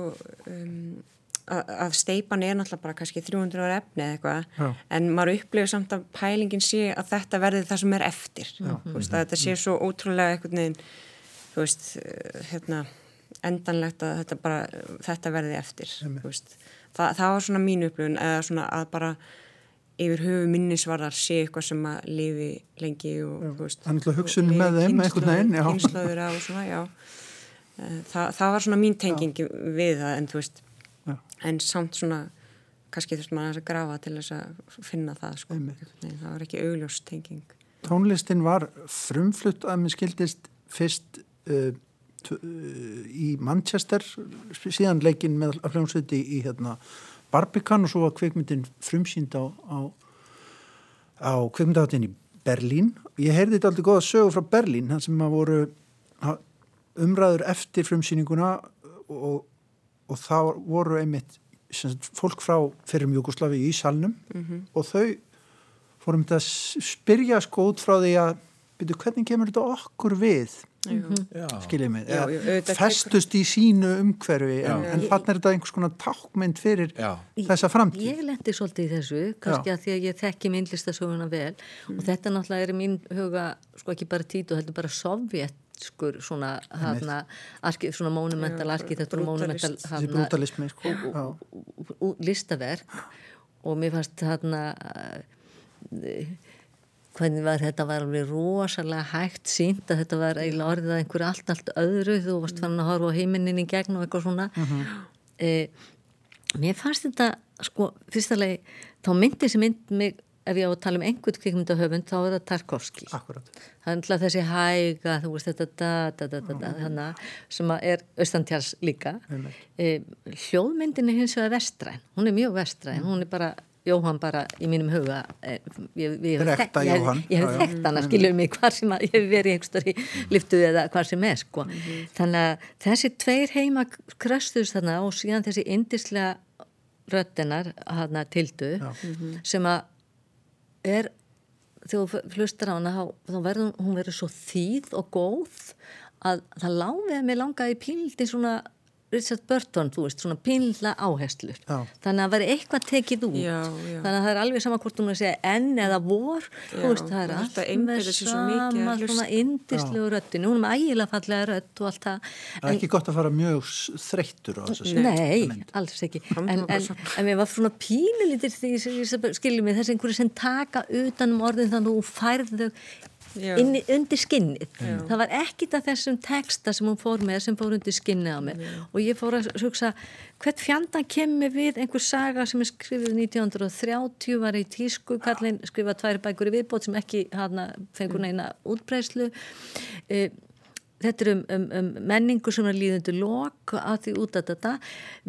S6: um, að, að steipan er náttúrulega bara kannski 300 ára efni eða eitthvað en maður upplifir samt að pælingin sé að þetta verði það sem er eftir. Veist, þetta sé svo ótrúlega einhvern veginn þú veist, eh, hérna endanlegt að þetta bara þetta verði eftir. Þa, það var svona mín upplifun eða svona að bara yfir höfu minnisvarðar sé eitthvað sem að lifi lengi og veist og
S1: hugsunin
S6: lifi
S1: með þeim já.
S6: kynslóðir af og svona, já Eh, Þa, það var svona mín tenging við það en þú veist
S1: Já.
S6: en samt svona kannski þurft maður að grafa til þess að finna það sko. Nei, það var ekki augljós tenging
S1: tónlistin var frumflutt að mér skildist fyrst uh, uh, í Manchester síðan leikinn með að hljómsveiti í hérna, Barbican og svo var kvikmyndin frumsýnd á, á, á kvikmyndaháttin í Berlín. Ég heyrði þetta aldrei góða sögu frá Berlín þar sem að voru umræður eftir frumsýninguna og, og þá voru einmitt sagt, fólk frá fyrrum Júkoslavi í salnum. Og þau fórum þetta að spyrja sko út frá því að byrju, hvernig kemur þetta okkur við skiljið mig,
S6: Já, já,
S1: festust í sínu umhverfi en,
S5: Já.
S1: en þannig er þetta einhvers konar tákmynd fyrir
S5: já,
S1: þessa framtíð.
S2: Ég lendi svolítið í þessu, kannski
S1: Já.
S2: að því að ég þekki myndlistasöguna vel. Og þetta náttúrulega er í mín huga, sko ekki bara títu, þetta er bara sovjetskur svona, hana, arki, svona monumental arkitektur og monumental
S1: brútalismi sko. Já.
S2: og- og listaverk. Og mér fannst þarna uh, hvernig var þetta var alveg rosalega hægt sínt að þetta var eiginlega orðið að einhverju allt, allt öðru þú varst fann að horfa á heiminin í gegn og eitthvað svona. Uh, mér fannst þetta sko, fyrstulega þá myndi þessi mynd mig ef ég á að tala um einhvern kvikmyndahöfund þá er það Tarkovski er alltaf þessi hæga þú veist þetta da, da, da, hana, sem að er austantjáls líka. E, hljóðmyndin er hins vegar vestræn hún er mjög vestræn, hún er bara Jóhann bara í mínum huga e, ég, ég, hef þekkt hana, skilur mig hvar sem að ég hef verið einhverstar í liftu eða hvar sem er sko. þannig að þessi tveir heima kröstuðs þarna og síðan þessi indislega röttinar hana tildu sem að er þegar þú hlustar á hana þá, verður hún verður svo þýð og góð að það láfið að mér langaði píldi svona Richard Burton, þú veist, svona pínlega áherslur.
S1: Já.
S2: Þannig að það væri eitthvað tekið út.
S6: Já, já.
S2: Þannig að það er alveg sama hvort hún er að segja enn eða vor,
S6: Já,
S2: þú veist, það er allt
S6: að
S2: sama svona indislegu röddinu. Hún er með ægilega fallega rödd og allt það.
S1: Það er ekki gott að fara mjög þreyttur á þessu
S2: Nei, alls ekki en, en, en mér var svona pínulítir því skiljum mig þessi einhverju sem taka utan um orðin þannig að þú færðu. Inn, undir skinnið. Það var ekkit af þessum texta sem hún fór með sem fór undir skinnið á mér. Og ég fór að hugsa hvert fjandan kemur við? Einhver saga sem er skrifið 1930 var í tísku, Karlin skrifa tvær bækur í viðbót sem ekki fengur neina útbreyslu e, þetta er um, um, um menningu sem er líðundu lok að því út að þetta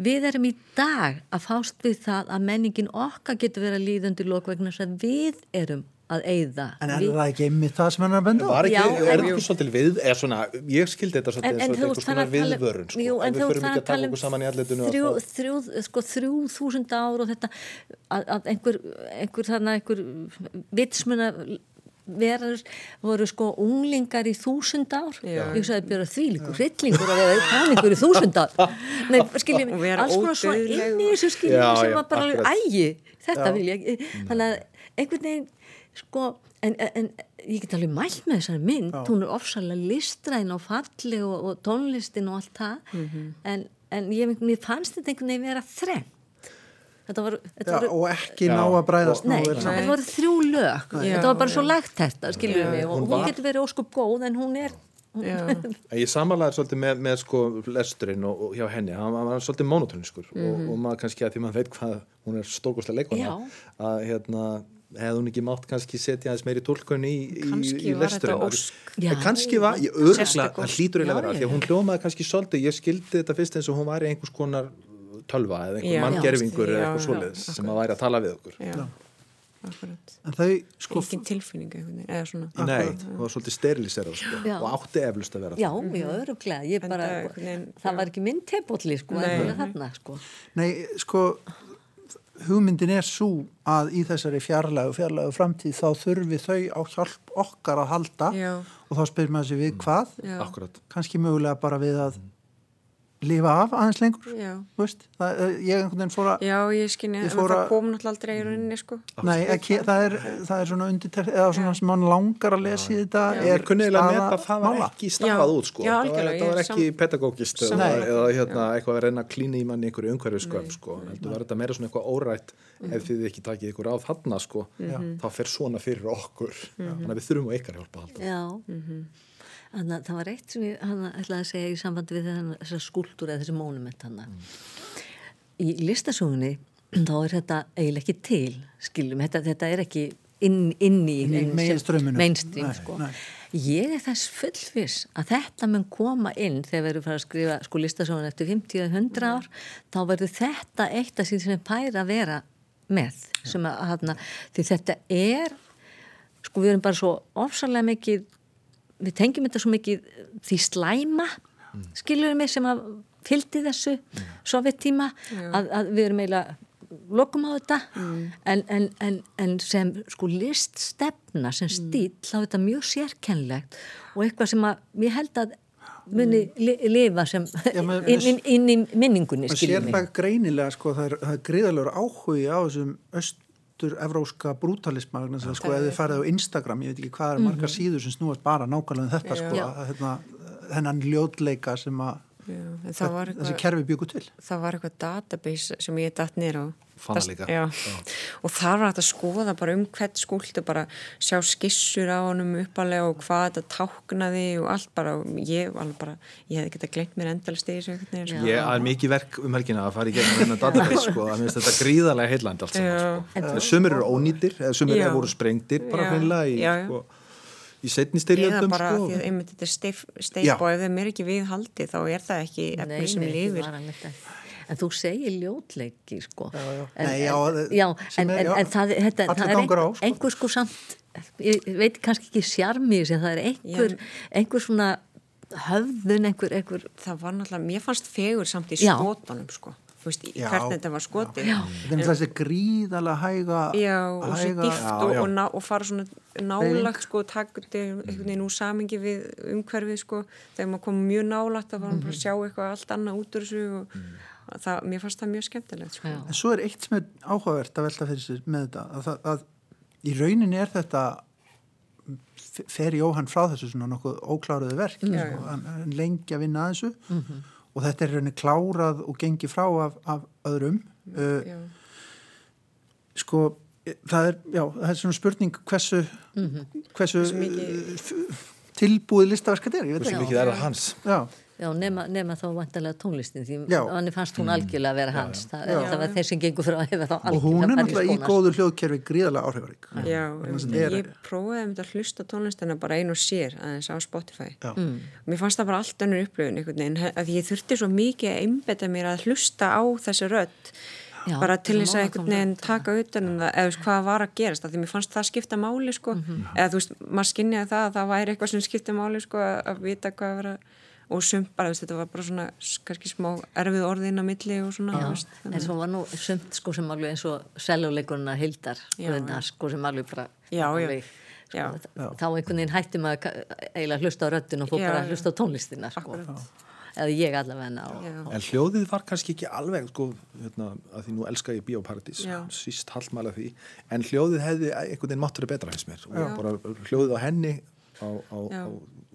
S2: við erum í dag að fást við það að menningin okkar getur verið líðundu lok vegna þess að við erum að eyða
S1: En er það ekki einmitt það sem hann er að benda á?
S5: Var ekki,
S2: Já,
S5: er ekki svolítið við, eða svona, ég skildi þetta svolítið
S2: En- en ert
S5: eitthvað svona viðvörun, sko,
S2: Jú, en
S5: við förum ekki
S2: að
S5: taka
S2: um
S5: okkur saman í alletinu
S2: þrjú, þrjú, sko, þrjú þúsund ár og þetta að, að einhver, einhver þarna einhver vitsmuna verður voru sko unglingar í þúsund ár.
S6: Já.
S2: ég sagði björða þvílíkur, hryllingur að vera táningur í þúsund ár. Nei, skiljum, alls konar svo inn í þessu skiljum sem var bara ægi, þetta vil ég þannig að einhvern veginn sko, en, en ég get alveg mælt með þessari mynd, hún er ofsalega listræn og falleg og, og tónlistin og allt það
S6: Mhm.
S2: en, en ég, mér fannst þetta einhvern veginn vera þrenn þetta var, þetta
S1: Já,
S2: voru
S1: og ekki
S5: Já,
S1: ná að bræðast
S2: Nei,
S1: nógu vel saman.
S2: þetta voru þrjú lög
S6: Já,
S2: þetta var bara svo
S6: já.
S2: lagt þetta, skiljum við og
S5: Hún
S2: hún
S5: var-
S2: getur verið óskup góð en hún er hún,
S6: Já.
S5: Ég samanlæði svolítið með, með sko lesturinn og, og hjá henni, hann var svolítið monotóniskur og, og maður kannski að því maður veit hvað hún er stórkostlega leikona
S2: Já.
S5: að hérna hefði hún ekki mátt kannski setja aðeins meiri tólkun í, í, í
S6: var
S5: lesturinn?
S6: Þetta
S5: kannski var, ég örgla,
S6: Sérstök
S5: það
S6: ósk.
S5: hlýtur eiginlega vera því að hún hljómaði kannski svolítið, ég skildi þetta fyrst eins og hún væri einhvers konar tölva eða einhver manngerfingur eða eitthvað svoleiðis sem að væri að tala við okkur.
S6: Já, akkurat.
S1: En þau, sko,
S6: Engin tilfinningu eða svona.
S5: Nei, það var svolítið steriliserað sko, og átti eflust að vera
S2: já,
S5: það.
S2: já, öruglega ég
S6: En
S2: bara,
S6: það
S2: var ekki minn tepolli sko, sko.
S1: Nei, sko, hugmyndin er svo að í þessari fjarlægu, fjarlægu framtíð þá þurfi þau á hjálp okkar að halda
S6: Já.
S1: og þá spyrir maður sig við hvað, kannski mögulega bara við að lifa af aðeins lengur,
S6: Já.
S1: þú veist, það, eh, ég einhvern veginn fór að
S6: Já, ég skynja, en það
S1: að-
S6: kom náttúrulega aldrei í rauninni, sko.
S1: Nei, ekki, það, er, það er svona undirtekt eða svona sem mann langar að lesa í þetta er
S5: Ég kunni eiginlega að
S1: staða
S5: meta að það var ekki stafað
S6: Já,
S5: út sko.
S6: já,
S5: það var, það var
S6: er
S5: ekki pedagógist eða, eða hérna, eitthvað að reyna að klína í manni einhverju umhverfisköp sko. heldur var þetta meira svona eitthvað órætt ef þið ekki takið ykkur á þarna sko, þá fer svona fyrir okkur. Þannig að við þurfum á ykkar hjálpa
S2: Já, þannig að það var eitt sem ég hana, ætlaði að segja í sambandi við þennan, þessa skúltúra eða þessi mónument hana. Í listasögunni þá er þetta eiginlega ekki til, skiljum, þetta, þetta er ekki inn, inn í
S1: í
S2: mainstream, sko. Ég er þess fullvis að þetta mun koma inn þegar við erum farið að skrifa sko listasögun eftir 50-100 ár, þá verður þetta eitt af síðan sem fær að vera með, sem að, hana, því þetta er sko við erum bara svo ofsalega mikið við tengjum þetta svo mikið því slæma skilur við mig sem að fylgdi þessu sovjettíma að, að við erum eiginlega lokum á þetta en, en, en, en sem sko liststefna sem stíl þá er þetta mjög sérkennlegt og eitthvað sem að ég held að muni li, lifa sem
S1: Já, maður-
S2: inn, inn, inn í minningunni
S1: sér það greinilega sko, það er, er gríðalegur áhugi á þessum östur-evróska brútalisma vegna þess að sko, ef þið farið á Instagram, ég veit ekki hvað er margar síður sem snúast bara nákvæmlega um þetta sko, að, hérna, hennan ljótleika sem að
S6: Já,
S1: þessi kerfi byggu til.
S6: það var eitthvað database sem ég datt nýr á.
S5: Fann líka.
S6: Já. Og þar var þetta að skoða bara um hvert skúltu, bara sjá skissur á honum uppalega og hvað þetta táknaði og allt bara, og ég, alveg bara, ég hefði getað gleymt mér endalist í þessu sko.
S5: Ég er mikið verk um helgina að fara í gegnum þennan database sko, að minnst þetta gríðarlega heillandi allt saman sko. Sumir eru ónýtir, eða sumir
S6: Já.
S5: eru voru sprengtir bara
S6: Já.
S5: hreinlega í,
S6: Já, já.
S5: sko, í setni
S6: Eða
S5: styrjöldum
S6: bara
S5: sko.
S6: því að einmitt þetta er steif,
S1: Já.
S6: steif og ef þeim er ekki við haldi þá er það ekki efni sem
S2: ekki ekki. En þú segir ljótleiki, sko.
S1: já.
S2: En,
S1: Nei, já,
S2: en, já,
S1: er-
S2: en,
S1: já,
S2: það, þetta, það er
S1: á, sko.
S2: einhver sko samt, ég veit kannski ekki sjarmi sem það er einhver,
S6: Já.
S2: einhver svona höfðun, einhver, einhver,
S6: Það var náttúrulega, mér fannst fegur samt í
S2: Já.
S6: skotunum sko. þú veist, í
S1: Já,
S6: hvernig þetta var skotið
S2: Já.
S1: Þetta er þessi gríðalega hæga
S6: Já, og svo
S1: hæga-
S6: dýft
S5: Já,
S6: og,
S5: já.
S6: og, og fara svona nálagt sko, veginn úr samingi við umhverfið sko, þegar maður kom mjög nálagt þá var maður bara að sjá eitthvað allt annað út úr þessu og það, mér fannst það mjög skemmtilegt sko.
S1: En svo er eitt sem er áhugavert að velta fyrir sér með þetta að, það- að í rauninni er þetta fer Jóhann frá þessu svona nokkuð ókláruðu verk
S6: Já,
S1: sko, hann, hann lengi að vinna að þessu og þetta er í rauninni klárað og gengi frá af, af öðrum. Uh, sko það er, já, það er svona spurning hversu hversu
S6: Hversu mikið-
S1: f- tilbúið listaverk þetta er, ég veit
S5: Hversu
S1: ekki.
S5: mikið er það hans?
S1: já,
S2: Já, nema, nema þá vantarlega tónlistin því
S1: Já.
S2: hann fannst hún algjörlega að vera hans það,
S1: Já.
S2: það var þeir sem gengur frá hefur þá
S1: og hún er
S2: algjörlega
S1: náttúrulega í góðu hljóðkerfi gríðalega áhrifarík
S6: Já,
S1: að
S6: ég,
S1: þetta
S6: ég prófaði um að hlusta tónlistina bara einu og sér aðeins á Spotify
S1: Já.
S2: Mm.
S6: mér fannst það bara allt önnur upplifun einhvern veginn, að ég þurfti svo mikið að einbeta mér að hlusta á þessi rödd
S2: Já,
S6: bara til þess að einhvern veginn taka utan um það eða þú veist, hvað var að gerast, af því mér fannst það skipta máli sko,
S2: Mhm.
S6: eða þú veist, maður skinniði það að það væri eitthvað sem skipta máli sko, að, að vita hvað vera og sumt bara, þú veist, þetta var bara svona kannski smá erfið orðin á milli og svona, þú veist,
S2: en svo var nú sumt sko sem alveg eins og seljuleikurna Hildar
S6: Já,
S2: sko sem alveg bara
S6: Já, já.
S2: alveg, sko,
S6: Já.
S2: þá einhvern veginn hætti maður eiginlega að hlusta á röddin og fór
S6: Já,
S2: bara
S6: já.
S2: að hlusta á tónlistina sko.
S6: Akkurat.
S2: eða ég allavega og,
S6: Já.
S5: En hljóðið var kannski ekki alveg, sko, hérna, að því nú elska ég Bíóparadís,
S6: Já.
S5: síst hallmæla því, en hljóðið hefði einhvern veginn máttur betra finnst mér og bara hljóðið á henni á, á,
S6: Já.
S5: á,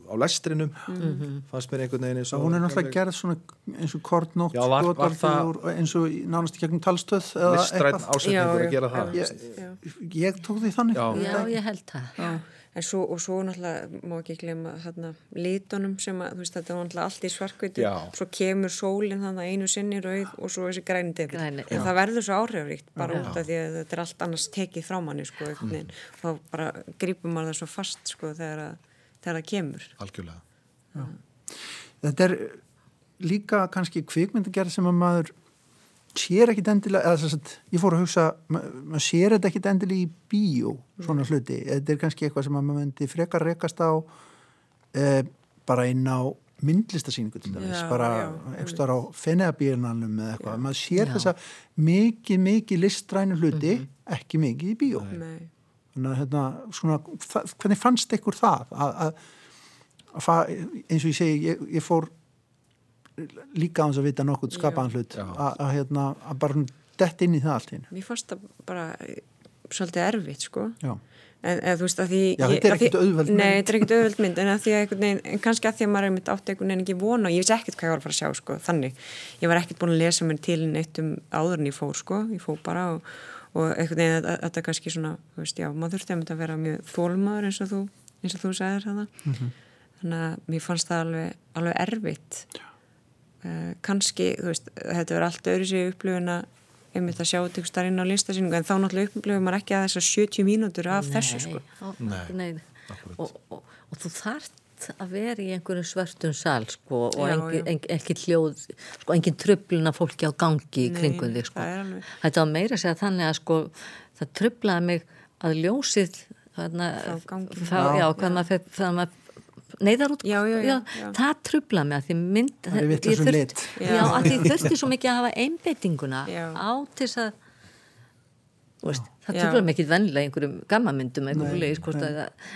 S5: á lestrinum
S2: Mhm.
S5: fannst mér einhvern veginn
S1: hún er náttúrulega gerð svona eins og kortnótt
S5: Já, var- var
S1: dálítið
S5: það-
S1: úr- eins og nánast í gegnum talstöð eða
S5: listræn ásetningur
S6: Já,
S5: að gera
S6: já,
S5: það
S6: já.
S1: ég, ég tók því þannig
S5: Já.
S2: já, ég held það
S6: Já, en svo, og svo náttúrulega má ekki glemma þarna litunum sem að, þú veist, þetta er náttúrulega allt í svarkveitu,
S5: Já.
S6: svo kemur sólinn þannig einu sinni rauð og svo þessi græni debil. En
S2: já.
S6: það verður svo áhrifaríkt bara út af því að þetta er allt annars tekið frá manni, sko, veginn. Þá bara grípum maður það svo fast, sko, þegar, að, þegar það kemur.
S5: algjörlega.
S1: Þetta er líka kannski kvikmyndagerð sem að maður sér ekkit endilega eða að ég fór að hugsa ma maður sér þetta ekkit endilega í bíó svona hluti, þetta er kannski eitthvað sem að maður myndi frekar rekast á e, bara inn á myndlistasýningu til dæmis,
S6: Já,
S1: bara
S6: já,
S1: ekstra á fenneabíðanalum eða eitthvað, maður sér
S2: Já.
S1: þessa mikið, mikið listrænu hluti ekki mikið í bíó.
S6: Nei.
S1: Þannig að hérna, svona, hvernig fannst ykkur það að, að, að fa, eins og ég segi, ég, ég fór líka á þess að vita nokkuð skapaðan hlut að, að, hérna, að bara dett inn í það allt hinn.
S6: Mér fannst það bara eh, svolítið erfitt, sko.
S1: Já,
S6: En, eða, veist, því...
S1: Já,
S6: ég-
S1: þetta er ekkert auðveld mynd.
S6: Nei, þetta er ekkert auðveld mynd, en, veginn, en kannski að því að maður einmitt átti einhvern veginn ekki vona og ég vissi ekkert hvað ég var að fara að sjá, sko, þannig. Ég var ekkert búin að lesa mér til neitt um áður en ég fór, sko, ég fór bara og, og einhvern veginn að- að- þetta kannski svona, þú veist, já, maður þurfti að, að vera mjög þólmaður eins og þú, eins og þú sagðir það.
S1: Mhm.
S6: Þannig að mér fannst það alveg, alveg erfitt. Uh, kannski, þú veist, þetta verður allt öðru sig upplifun að einmitt að sjá þetta ykkur starf inn á listasýningu en þá náttúrulega upplifum maður ekki að þessar 70 mínútur af þessu sko.
S5: Nei,
S2: nei. Og, og, og þú þarft að vera í einhverjum svörtum sal sko, og
S6: Já,
S2: engin,
S6: já.
S2: engin, engin hljóð sko, engin tröfluna fólki á gangi í kringum þig sko. þetta var meira að segja þannig að sko, það tröflaði mig að ljósið þarna,
S6: frá,
S2: já, hvað maður maður neyðar út
S6: Já, já, já, já.
S2: það tröflaði mig að því mynd
S1: Það er
S2: ég þurft-
S1: lit.
S2: já,
S6: Já.
S2: að því þurfti svo mikið að hafa einbeitinguna
S6: Já.
S2: á til þess að veist, það tröflaði mig ekki vennilega einhverjum gammamyndum
S1: Nei,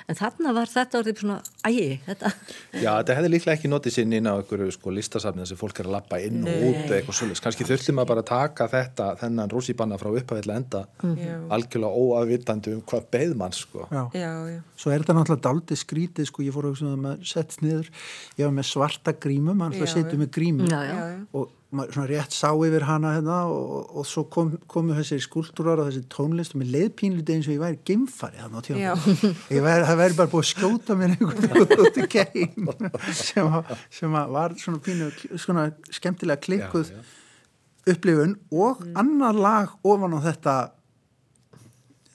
S2: en þarna var þetta orðið svona, ægi, þetta
S5: Já, þetta hefði líklega ekki notið sinn inn á einhverju sko listasafnið sem fólk er að lappa inn og út eitthvað svolítið. Kannski þurfti maður bara að taka þetta, þennan rússibanna frá upphæðilega enda
S6: Já.
S5: algjörlega óafvitandi um hvað beð mann sko.
S1: já.
S6: Já, já,
S1: Svo er þetta náttúrulega daldið skrítið, sko, ég fór að hugsa um að sett niður, ég var með svarta grímu, maður
S6: Já,
S1: alltaf setur með grímu
S2: já, já,
S6: já, já.
S1: og svona rétt sá yfir hana hérna og, og svo kom, komu þessir skúltúrar og þessi tónlist og mér leið pínlítið eins og ég væri geimfari þannig á tíma það væri bara búið að skjóta mér einhvern út í geim sem, að- sem að var svona pínu svona skemmtilega klikkuð
S5: Já, já.
S1: upplifun og
S6: Mm.
S1: annar lag ofan á þetta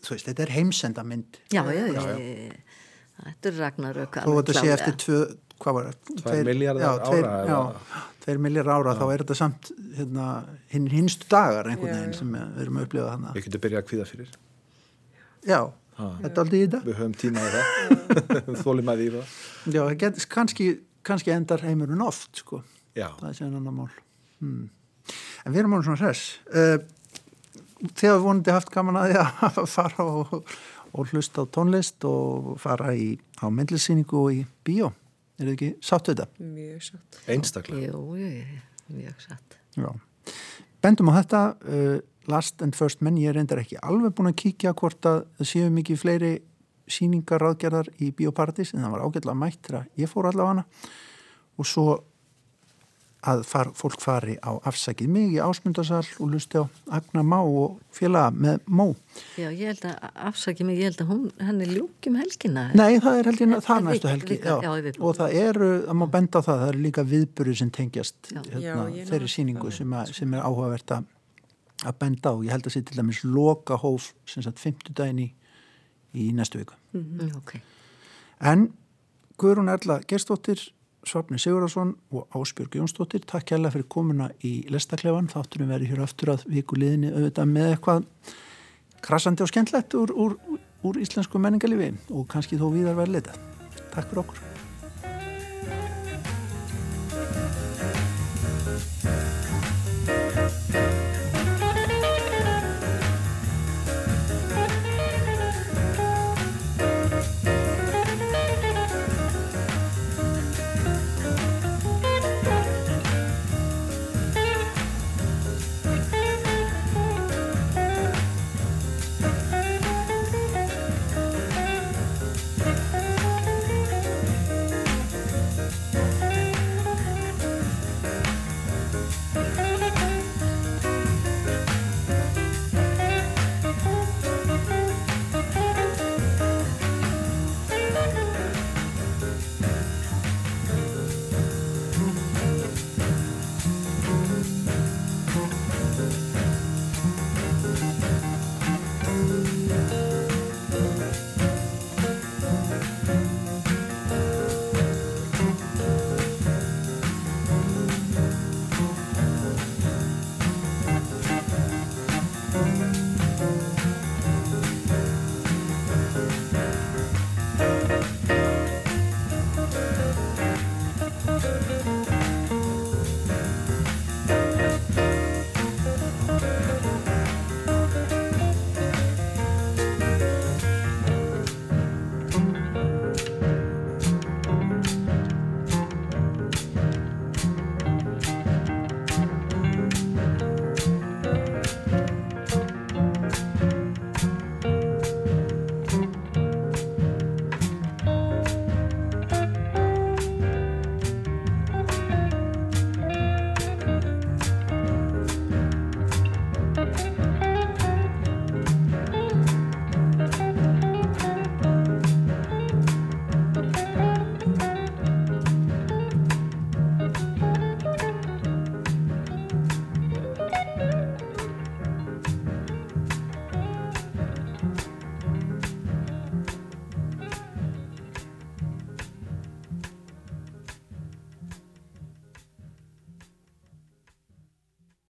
S1: þú veist, þetta er heimsendamynd
S2: já, já, já, já. þetta er Ragnarök
S1: þó að þetta sé eftir tvö hvað var það?
S5: Tvær milljarðar
S1: já, tveir,
S5: ára,
S1: já? Tveir milljar ára þá er þetta samt hérna, hinn hinstu dagar einhvern veginn sem við erum að upplifa þannig
S5: Við getum byrjað að kvíða fyrir.
S1: já, þetta er aldrei í þetta
S5: Við höfum tíma í það. Þólum að því það.
S1: já, get, kannski, kannski endar heimurinn oft sko,
S5: Já.
S1: það er sér annar mál hmm. En við erum ánum svona hress. Uh, þegar við vonandi haft gaman að því að fara og, og hlusta á tónlist og fara í, á myndlisýningu og í bíó. Er þið ekki sátt við þetta?
S6: Mjög sátt.
S5: Einstaklega.
S2: Jú, jú, jú, mjög satt.
S1: Já. Bendum á þetta, uh, Last and First Men, ég er reyndar ekki alveg búin að kíkja hvort að það séu mikið fleiri síningar ráðgerðar í Bíóparadís en það var ágætlega mætt þegar ég fór allavega hana og svo að far, fólk fari á afsækið mig í ásmundarsal og lusti á Agnar Má og félaga með Mó.
S2: Já, ég held að afsaki mig, ég held að hún, henni ljúki um helgina.
S1: Nei, það er ég það næstu helgi
S2: já,
S1: já. og það eru, það má benda á það það eru líka viðburður sem tengjast hérna, þeirri síningu sem, að, sem er áhugavert að að benda á, ég held að sé til dæmis loka hóf sem sagt 50 daginn í, í næstu viku.
S2: Mm, ok.
S1: En Guðrún Erla Gerstóttir, Svapni Sigurðarsson og Ásbjörg Jónsdóttir, takk kærlega fyrir komuna í Lestaklefan, þáttunum verið hér aftur að viku liðinni auðvitað með eitthvað krassandi og skemmtlegt úr, úr, úr íslensku menningarlifi og kannski þó víðar verið leitað. Takk fyrir okkur.